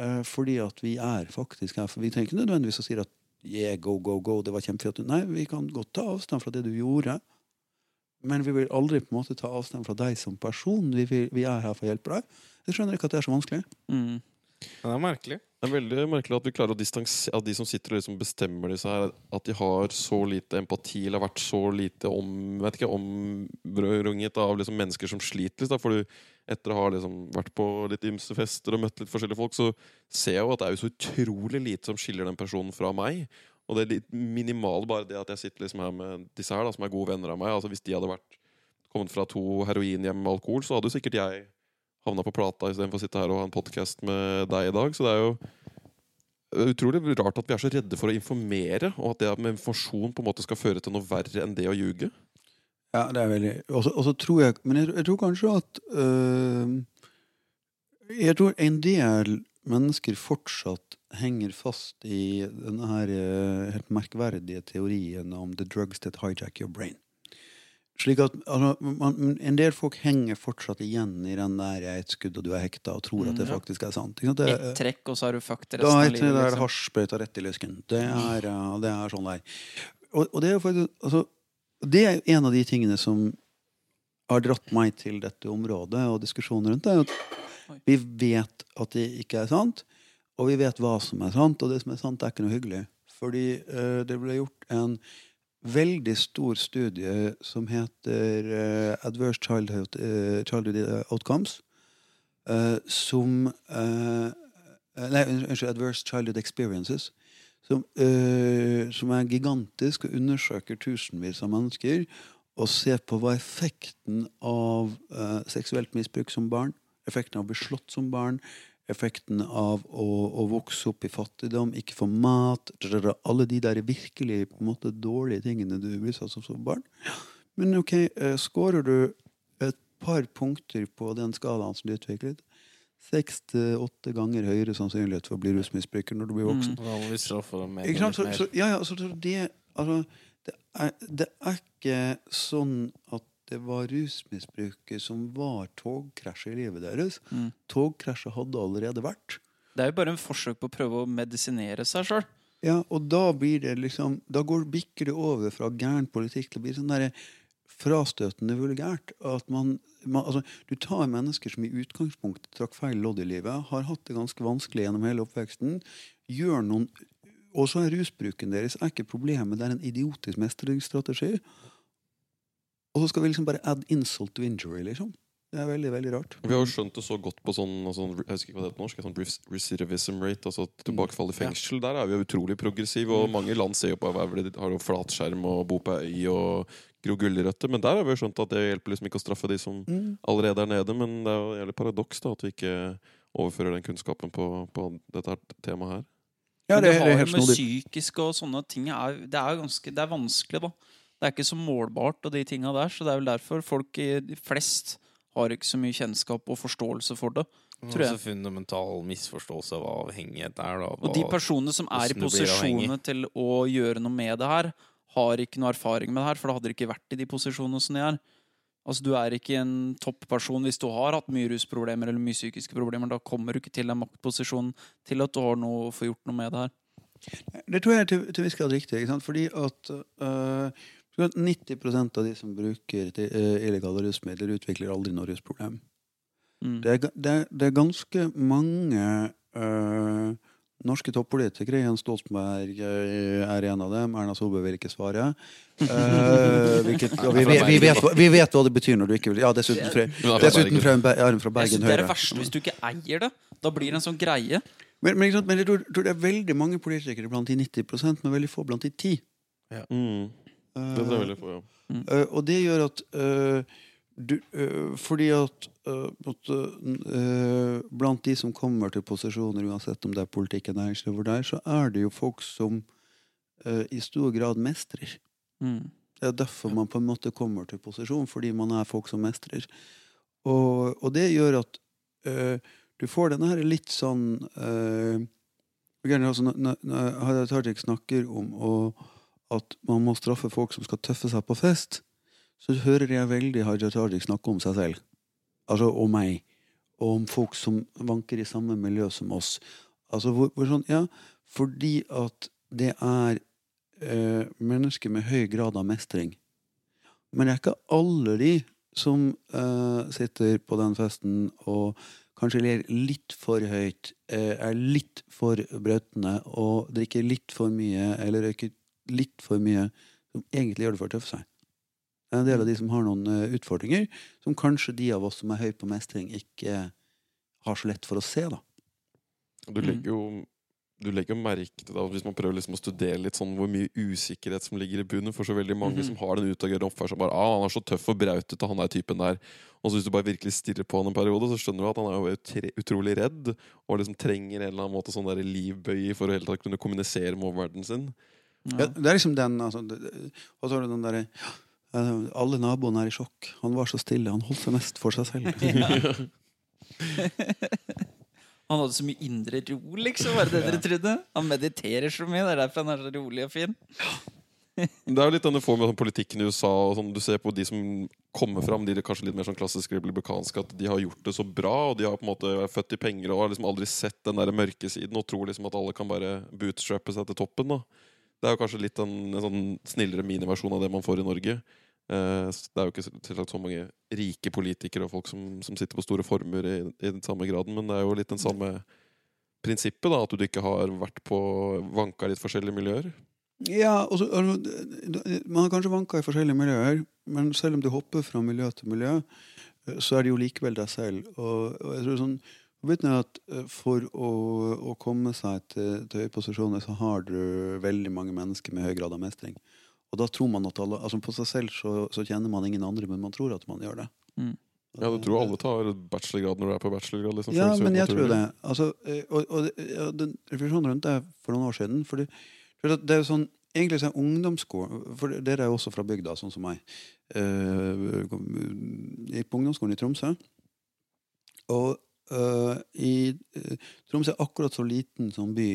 Eh, fordi at vi er faktisk her. For vi trenger ikke nødvendigvis å si at yeah, go, go, go, det var kjempefint. Nei, vi kan godt ta avstand fra det du gjorde. Men vi vil aldri på en måte ta avstand fra deg som person. Vi, vil, vi er her for å hjelpe deg. Jeg skjønner ikke at det er så vanskelig. Mm. Det er merkelig. Det er veldig merkelig at vi klarer å distansere At de som sitter og liksom bestemmer disse her, at de har så lite empati eller har vært så lite om, vet ikke, omrunget av liksom mennesker som sliter. Liksom. For etter å ha liksom vært på litt ymse fester og møtt litt forskjellige folk, så ser jeg jo at det er jo så utrolig lite som skiller den personen fra meg. Og det er litt minimal bare det at jeg sitter liksom her med disse her, da, som er gode venner av meg. Altså Hvis de hadde vært kommet fra to heroinhjem med alkohol, så hadde jo sikkert jeg havna på plata istedenfor å sitte her og ha en podkast med deg i dag. Så det er jo utrolig rart at vi er så redde for å informere, og at det med informasjon på en måte skal føre til noe verre enn det å ljuge. Ja, det er veldig og så tror jeg Men jeg, jeg tror kanskje at øh, Jeg tror en del mennesker fortsatt henger fast i denne her øh, helt merkverdige teorien om the drugs that hijack your brain. Slik at altså, man, En del folk henger fortsatt igjen i den der 'jeg er et skudd, og du er hekta', og tror at det Mm, faktisk er sant. Ikke sant? Det, Ett trekk, og så har du fucked resten av det livet. det Liksom. hasjsprøyta rett i lysken. Det er, det er sånn der. Og, og det er faktisk altså, Det er en av de tingene som har dratt meg til dette området og diskusjonen rundt det. Vi vet at det ikke er sant, og vi vet hva som er sant. Og det som er sant, er ikke noe hyggelig. Fordi uh, det ble gjort en veldig stor studie som heter uh, Adverse Childhood, uh, Childhood Outcomes. som Nei, unnskyld. Adverse Childhood Experiences. Som, som er gigantisk og undersøker tusenvis av mennesker. Og ser på hva effekten av seksuelt misbruk som barn, effekten av å bli slått som barn, effekten av å, å vokse opp i fattigdom, ikke få mat Alle de der virkelig på en måte dårlige tingene du blir satt som som barn. Men ok, skårer du et par punkter på den skalaen som du utviklet, seks til åtte ganger høyere sannsynlighet for å bli rusmisbruker når du blir voksen. Mer. Så, så, ja, ja, så, så det, altså, det, er, det er ikke sånn at det var rusmisbruket som var togkrasjet i livet deres. Mm. Togkrasjet hadde allerede vært. Det er jo bare en forsøk på å prøve å medisinere seg sjøl. Ja, og da blir det liksom Da går, bikker det over fra gæren politikk til å bli sånn derre frastøtende vulgært. At man, man altså, Du tar mennesker som i utgangspunktet trakk feil lodd i livet, har hatt det ganske vanskelig gjennom hele oppveksten, gjør noen Og så er rusbruken deres er ikke problemet, det er en idiotisk mestringsstrategi. Og så skal vi liksom bare add insult to injury, liksom. Det er veldig, veldig rart. Vi har jo skjønt det så godt på sånn, altså, jeg husker ikke hva det heter på norsk, sånn recidivism rate, altså tilbakefall i fengsel. Der er vi jo utrolig progressive, og mange land ser jo på er de har jo flatskjerm og bo på øy og gro gulrøtter, men der har vi jo skjønt at det hjelper liksom ikke å straffe de som Mm. allerede er nede, men det er jo jævlig paradoks da, at vi ikke overfører den kunnskapen på, på dette temaet her. Ja, det, det er har jo med psykisk psykiske og sånne ting er, det, er ganske, det er vanskelig, da. Det er ikke så målbart, og de tinga der, så det er vel derfor folk i- de flest har ikke så mye kjennskap og forståelse for det. tror jeg. Også fundamental misforståelse av hva avhengighet er. Da, Og de personene som er i posisjonene til å gjøre noe med det her, har ikke noe erfaring med det her, for da hadde de ikke vært i de posisjonene som de er. Altså, Du er ikke en topperson hvis du har hatt mye rusproblemer eller mye psykiske problemer. Da kommer du ikke til den maktposisjonen til at du har noe å få gjort noe med det her. Det tror jeg er til, til viss grad riktig. Ikke sant? Fordi at øh, 90% av de som bruker øh, illegale rusmidler, utvikler aldri noe rusproblem. Mm. Det er, det er, det er ganske mange øh, norske toppolitikere. Jens Stoltenberg øh, er en av dem. Erna Solberg vil ikke svare. Uh, hvilket, ja, vi, vet- vi, vet, vi vet hva det betyr når du ikke vil Ja, dessuten fra, dessuten fra, en fra Bergen synes det er det verste hvis du ikke eier det. Da blir det en sånn greie. Men, men, men jeg tror, tror det er veldig mange politikere blant de 90 men veldig få blant de 10 Mm. Det tror jeg veldig på, ja. Eh, og det gjør at eh, du, eh, Fordi at, eh, eh, blant de som kommer til posisjoner, uansett om det er politikk eller næringsliv, hvor det er, så er det jo folk som eh, i stor grad mestrer. Mm. Det er derfor man på en måte kommer til posisjon, fordi man er folk som mestrer. Og, og det gjør at uh, du får denne her litt sånn uh, når, når- når Hadia Tajik snakker om å, at man må straffe folk som skal tøffe seg på fest, så hører jeg veldig Haja Tajik snakke om seg selv. Altså om meg. Og om folk som vanker i samme miljø som oss. Altså hvor, hvor sånn, ja, fordi at det er eh, mennesker med høy grad av mestring. Men det er ikke alle de som eh, sitter på den festen og kanskje ler litt for høyt, eh, er litt for brøtende, og drikker litt for mye eller røyker litt for mye, som egentlig gjør det for å tøffe seg. Det er en del av de som har noen eh, utfordringer, som kanskje de av oss som er høy på mestring, ikke har så lett for å se. da. Du legger jo du legger merke til det, Hvis man prøver liksom å studere litt sånn hvor mye usikkerhet som ligger i bunnen for så veldig mange Mhm. som har den utagerende oppførselen. Bare, ah, 'Han er så tøff og brautete, han er typen der.' Og så Hvis du bare virkelig stirrer på han en periode, så skjønner du at han er jo utrolig redd og liksom trenger en eller annen måte sånn livbøye for å hele tatt kunne kommunisere med omverdenen sin. Ja, det er liksom den altså, det- det- Og du den derre Alle naboene er i sjokk. Han var så stille. Han holdt seg mest for seg selv. Han hadde så mye indre ro, liksom. Var det det dere trodde? Han mediterer så mye. Det er derfor han er så rolig og fin. Det er jo litt denne formen med sånn politikken i USA. Og sånn, du ser på de som kommer fram, de er kanskje litt mer sånn klassisk republikanske, at de har gjort det så bra, og de har på en måte vært født i penger og har liksom aldri sett den der mørke siden og tror liksom at alle kan bare bootstrappe seg til toppen. da Det er jo kanskje litt en, en sånn snillere miniversjon av det man får i Norge. Eh, det er jo ikke selvsagt så mange rike politikere og folk som, som sitter på store formuer i, i den samme graden, men det er jo litt den samme prinsippet, da, at du ikke har vært på vanka i litt forskjellige miljøer. Ja, og så, altså, Man har kanskje vanka i forskjellige miljøer, men selv om du hopper fra miljø til miljø, eh, så er det jo likevel deg selv. Og, og jeg tror sånn at eh, For å, å komme seg til, til høye posisjoner, så har du veldig mange mennesker med høy grad av mestring. Og da tror man at alle, altså På seg selv så, så kjenner man ingen andre, men man tror at man gjør det. Mm. Ja, du tror alle tar bachelorgrad når du er på bachelorgrad? Liksom, Ja, men jeg tror det. Altså, eh, og, og ja, den refleksjonen rundt det for noen år siden for det er jo sånn, Egentlig så er ungdomsskolen For dere er jo også fra bygda, sånn som meg. Uh, gikk på ungdomsskolen i Tromsø. Og eh, i uh, Tromsø er akkurat så liten som by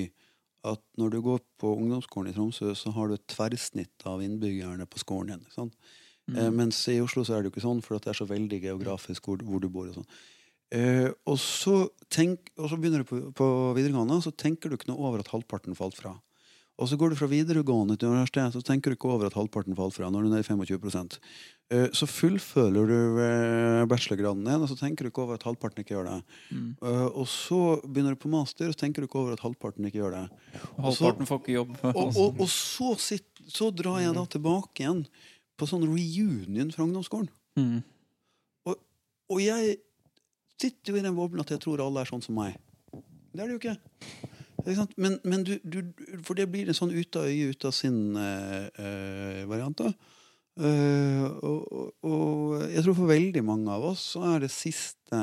at når du går på ungdomsskolen i Tromsø, så har du et tverrsnitt av innbyggerne på skolen igjen. ikke sant? Eh, mens i Oslo så er det jo ikke sånn, for det er så veldig geografisk hvor, hvor du bor. og sånn. Eh, og, så tenk, og så begynner du på, på videregående, og så tenker du ikke noe over at halvparten falt fra. Og så går du fra videregående til universitet, så tenker du ikke over at halvparten faller fra. når du er nede i 25 eh, Så fullfører du eh, bachelorgraden din, og så tenker du ikke over at halvparten ikke gjør det. Mm. Eh, og så begynner du på master, og så tenker du ikke over at halvparten ikke gjør det. Og Halvparten får ikke jobb. og, og, og så, sitt, så drar jeg da tilbake igjen på sånn reunion fra ungdomsskolen. Mm. Og jeg sitter jo i den boblen at jeg tror alle er sånn som meg. Det er det jo ikke. Men, men du, du, for det blir en sånn ut av øye, ut av sinn-variant. Uh, uh, og, og, og jeg tror for veldig mange av oss så er det siste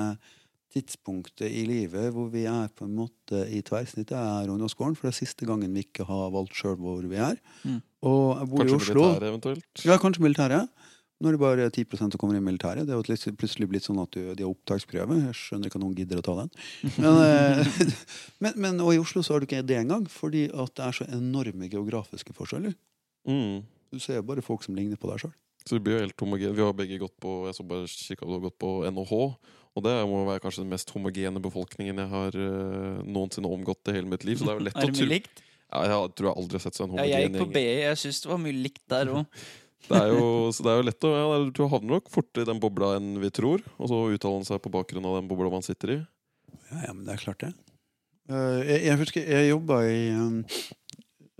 tidspunktet i livet hvor vi er på en måte i tverrsnittet, er ungdomsskolen. For det er siste gangen vi ikke har valgt sjøl hvor vi er. Mm. Og jeg bor i Kanskje Oslo. Militære, eventuelt? Ja, kanskje militæret. Nå er det bare 10% som kommer i militæret. Det er jo plutselig blitt sånn at du, de har opptaksprøve. Jeg skjønner ikke at noen gidder å ta den. Men, eh, men, men og i Oslo så har du ikke det engang, fordi at det er så enorme geografiske forskjeller. Mm. Du ser bare folk som ligner på deg sjøl. Så vi blir jo helt homogene. Vi har begge gått på Jeg så bare kikket, du har gått på NHH. Og det må være kanskje den mest homogene befolkningen jeg har uh, noensinne omgått i hele mitt liv. Så det er jo lett Er å tro ja, Jeg tror jeg aldri har sett sånn homogen gjeng. Ja, jeg gikk på. BI. Jeg syns det var mye likt der òg. Det er jo, så det er jo lett å ja, Du havner nok fortere i den bobla enn vi tror. Og så uttaler han seg på bakgrunn av den bobla man sitter i. Ja, ja, men det er klart, det. Eh, jeg, jeg husker jeg jobba i um,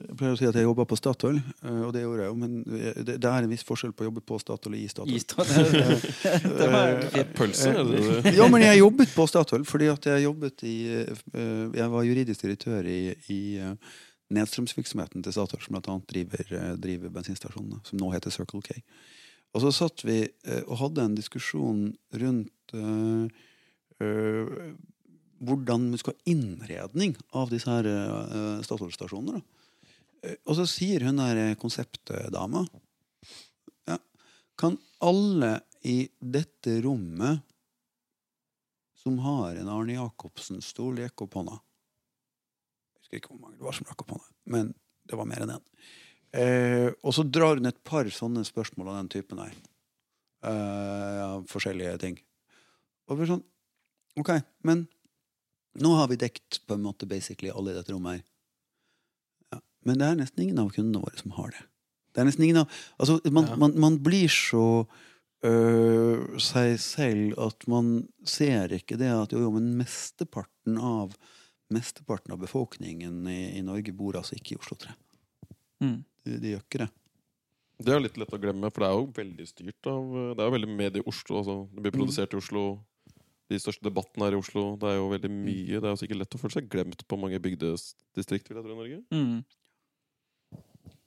Jeg pleier å si at jeg jobba på Statoil, eh, og det gjorde jeg jo, men det, det er en viss forskjell på å jobbe på Statoil og i Statoil. Det var fint. Pølse? er det det? Ja, men jeg jobbet på Statoil fordi at jeg jobbet i eh, Jeg var juridisk direktør i, i eh, nedstrømsvirksomheten til Statoil, som bl.a. Driver, eh, driver bensinstasjonene, som nå heter Circle K. Og så satt vi eh, og hadde en diskusjon rundt øh, øh, hvordan vi skal ha innredning av disse her øh, Statoil-stasjonene. Og så sier hun der konseptdama ja, Kan alle i dette rommet som har en Arne Jacobsen-stol, rekke opp? Husker ikke hvor mange det var som rakk opp hånda, men det var mer enn én. Eh, og så drar hun et par sånne spørsmål av den typen her. Eh, forskjellige ting. Og blir sånn Ok, men nå har vi dekt på en måte basically alle i dette rommet her. Ja, men det er nesten ingen av kundene våre som har det. Det er nesten ingen av Altså, man, Ja. man, man blir så øh, seg selv at man ser ikke det at jo, jo, men mesteparten av Mesteparten av befolkningen i, i Norge bor altså ikke i Oslo 3. Mm. De, de gjør ikke det. Det er litt lett å glemme, for det er jo veldig styrt av Det er jo veldig medie i Oslo. Altså. Det blir produsert i Oslo. De største debattene er i Oslo. Det er jo veldig mye. Det er jo sikkert lett å føle seg glemt på mange bygdedistrikt, vil jeg tro, i Norge. Mm.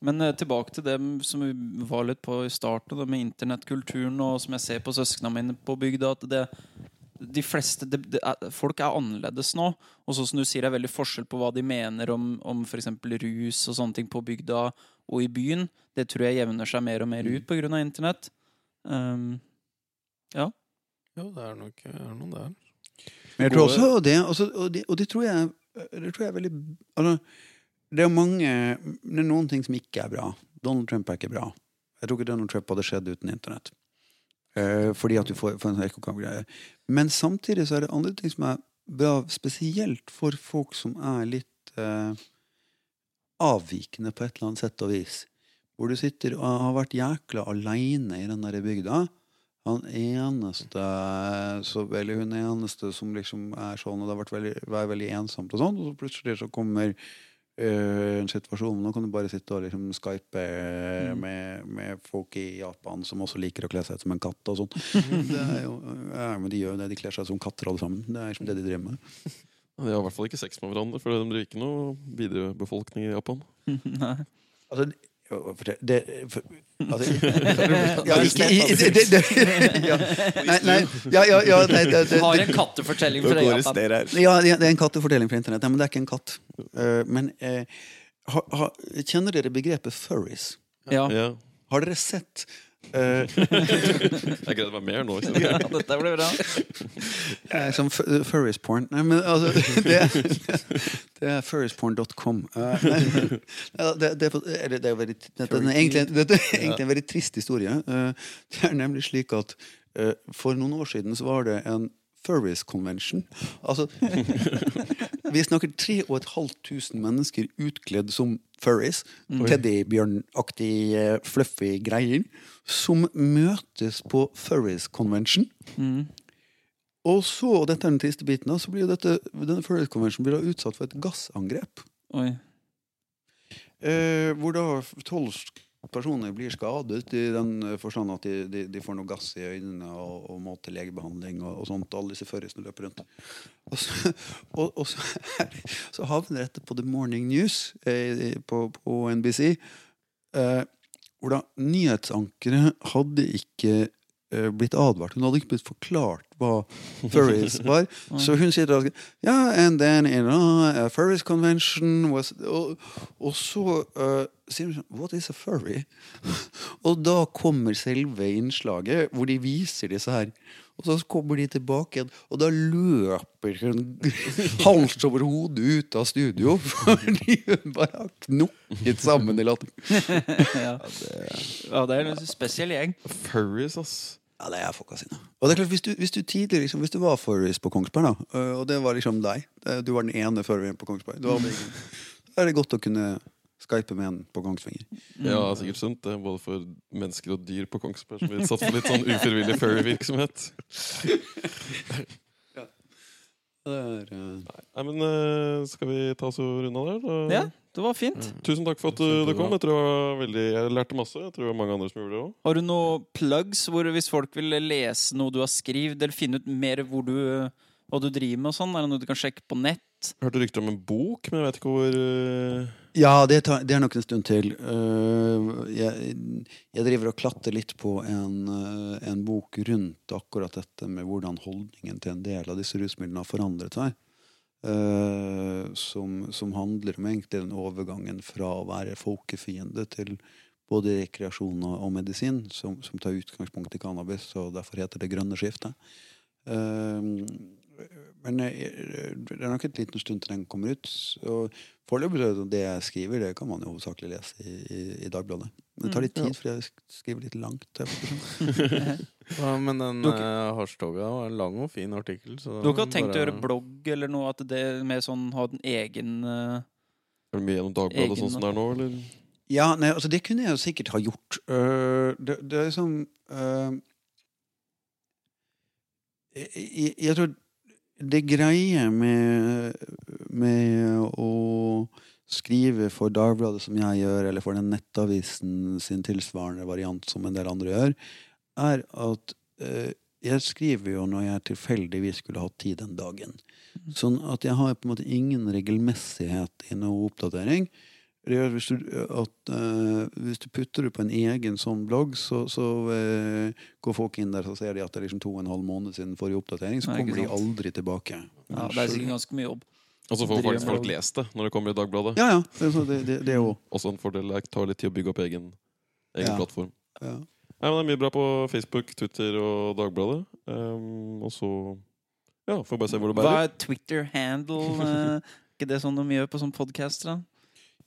Men eh, tilbake til det som vi var litt på i starten, det med internettkulturen, og som jeg ser på søsknene mine på bygda, at det, de fleste de, er, Folk er annerledes nå. Og så som du sier, det er veldig forskjell på hva de mener om, om f.eks. rus og sånne ting på bygda og i byen. Det tror jeg jevner seg mer og mer ut pga. internett. Um, ja. Jo, det er nok er noe der. Men jeg tror også det, også, og, det og det tror jeg, det tror jeg er veldig altså, Det er mange Det er noen ting som ikke er bra. Donald Trump er ikke bra. Jeg tror ikke Donald Trump hadde skjedd uten internett. Eh, fordi at du får, får en sånn. Men samtidig så er det andre ting som er bra, spesielt for folk som er litt eh, avvikende på et eller annet sett og vis. Hvor du sitter og har vært jækla aleine i den der bygda. Han eneste så, Eller hun eneste som liksom er sånn, og det har vært veldig, veldig ensomt og sånn, og så plutselig så kommer eh, en situasjon Nå kan du bare sitte og liksom skype mm. med, med folk i Japan som også liker å kle seg ut som en katt og sånt. Det er jo, ja, men de gjør jo det. De kler seg ut som katter alle sammen. Det er liksom det de driver med. De har i hvert fall ikke sex med hverandre, for de driver ikke noe viderebefolkning i Japan. Nei. Altså, det, det for, altså, ja, ikke, i- det, det, det, ja, nei, nei, ja, ja, ja, nei, det, det, Har en kattefortelling fra Japan. ja, det er en kattefortelling fra internett. Nei, men det er ikke en katt. Eh, men eh, ha, ha, kjenner dere begrepet furries? Ja. Ja. Har dere sett Jeg gleder meg mer nå. jeg. ja, dette blir bra. eh, som furries porn? Nei, men altså Det, det er furriesporn.com. Eh, det, det, det er veldig, er egentlig, dette er egentlig en veldig trist historie. Eh, det er nemlig slik at eh, for noen år siden så var det en Furries Convention. Altså Vi snakker 3500 mennesker utkledd som furries. Teddybjørnaktige, fluffy greier. Som møtes på Furries Convention. Mm. Og så, og dette er den triste biten, så blir dette, denne Furries Convention blir utsatt for et gassangrep. Oi. Eh, hvor da tolv personer blir skadet i den forstand at de, de, de får noe gass i øynene og, og må til legebehandling og, og sånt. Alle disse førrisene løper rundt. Og så, og, og så, så havner dette på The Morning News eh, på, på NBC. Eh, hvor da nyhetsankere hadde ikke blitt advart. Hun hadde ikke blitt forklart hva furries var. Så hun sier skriver Ja, and then in a furries convention was Og, og så uh, sier hun sånn What is a furry? og da kommer selve innslaget hvor de viser disse her. Og så kommer de tilbake igjen, og da løper hun hals over hodet ut av studio. Fordi hun bare har knokket sammen i latter. Ja. ja, det er en spesiell gjeng. Furries, ass. Ja, det er folka sine. Og det er klart, hvis du, hvis du tidlig, liksom, Hvis du var furries på Kongsberg, da, øh, og det var liksom deg Du var den ene furryen på Kongsberg. Da er det godt å kunne skype med en på Kongsvinger. Ja, sikkert sunt. det Både for mennesker og dyr på Kongsberg som vil satse for litt sånn ufrivillig furry-virksomhet. Det er, øh, Nei, men eh, Skal vi ta oss og runde av der? Ja, det var fint. Tusen takk for at du, du kom. Jeg var veldig Jeg lærte masse. Jeg tror det var mange andre som gjorde det òg. Har du noen plugs hvor hvis folk vil lese noe du har skrevet, eller finne ut mer hvor du, hva du driver med og sånn? Er det noe du kan sjekke på nett? Hørte rykter om en bok, men jeg vet ikke hvor eh, Ja, det, tar, det er nok en stund til. Uh, jeg, jeg driver og klatter litt på en, uh, en bok rundt akkurat dette med hvordan holdningen til en del av disse rusmidlene har forandret seg. Uh, som, som handler om egentlig den overgangen fra å være folkefiende til både rekreasjon og, og medisin, som, som tar utgangspunkt i cannabis, og derfor heter det grønne skiftet. Uh, men jeg, det er nok et liten stund til den kommer ut. Og foreløpig det jeg skriver, det kan man jo hovedsakelig lese i, i, i Dagbladet. Det tar litt tid, for jeg skriver litt langt. sånn. Ja, men den Dere- uh, hasjtoga var en lang og fin artikkel. Så Du har ikke tenkt å gjøre blogg eller noe? At det med sånn ha den egen uh... Er det mye gjennom Dagbladet Egen sånn som det er nå, eller? Ja, nei, altså det kunne jeg jo sikkert ha gjort. Uh, det, det er liksom uh, jeg, jeg, jeg tror det greie med, med å skrive for Dagbladet som jeg gjør, eller for den nettavisen sin tilsvarende variant som en del andre gjør, er at øh, jeg skriver jo når jeg tilfeldigvis skulle hatt tid den dagen. Sånn at jeg har på en måte ingen regelmessighet i noe oppdatering. Det gjør hvis, du, at, eh, hvis du putter det på en egen sånn blogg, så, så eh, går folk inn der så ser de at det er liksom to og en halv måned siden forrige oppdatering. Så kommer de aldri tilbake. Ja, det er sikkert ganske mye jobb. Og så får faktisk folk lest det når det kommer i Dagbladet. Ja, ja. Det, det, det, det er jo Også en fordel. Det tar litt tid å bygge opp egen, egen Ja. plattform. ja. Nei, men Det er mye bra på Facebook, Twitter og Dagbladet. Um, og så Ja, får bare se hvor det bærer. Hva er Twitter-handle? eh, ikke det sånn de gjør på sånn podcaster? da?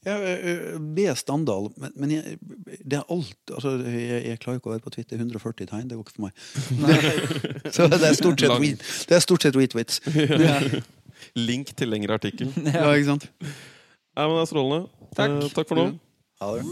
Ja, eh, B. Standal, men, men jeg, det er alt altså, jeg, jeg klarer ikke å være på Twitter 140 tegn. Det går ikke for meg. så det er stort sett, retweets. tweet, Link til lengre artikkel. Ja, ikke sant? Nei, men det er strålende. Takk, eh, takk for nå. Ha det.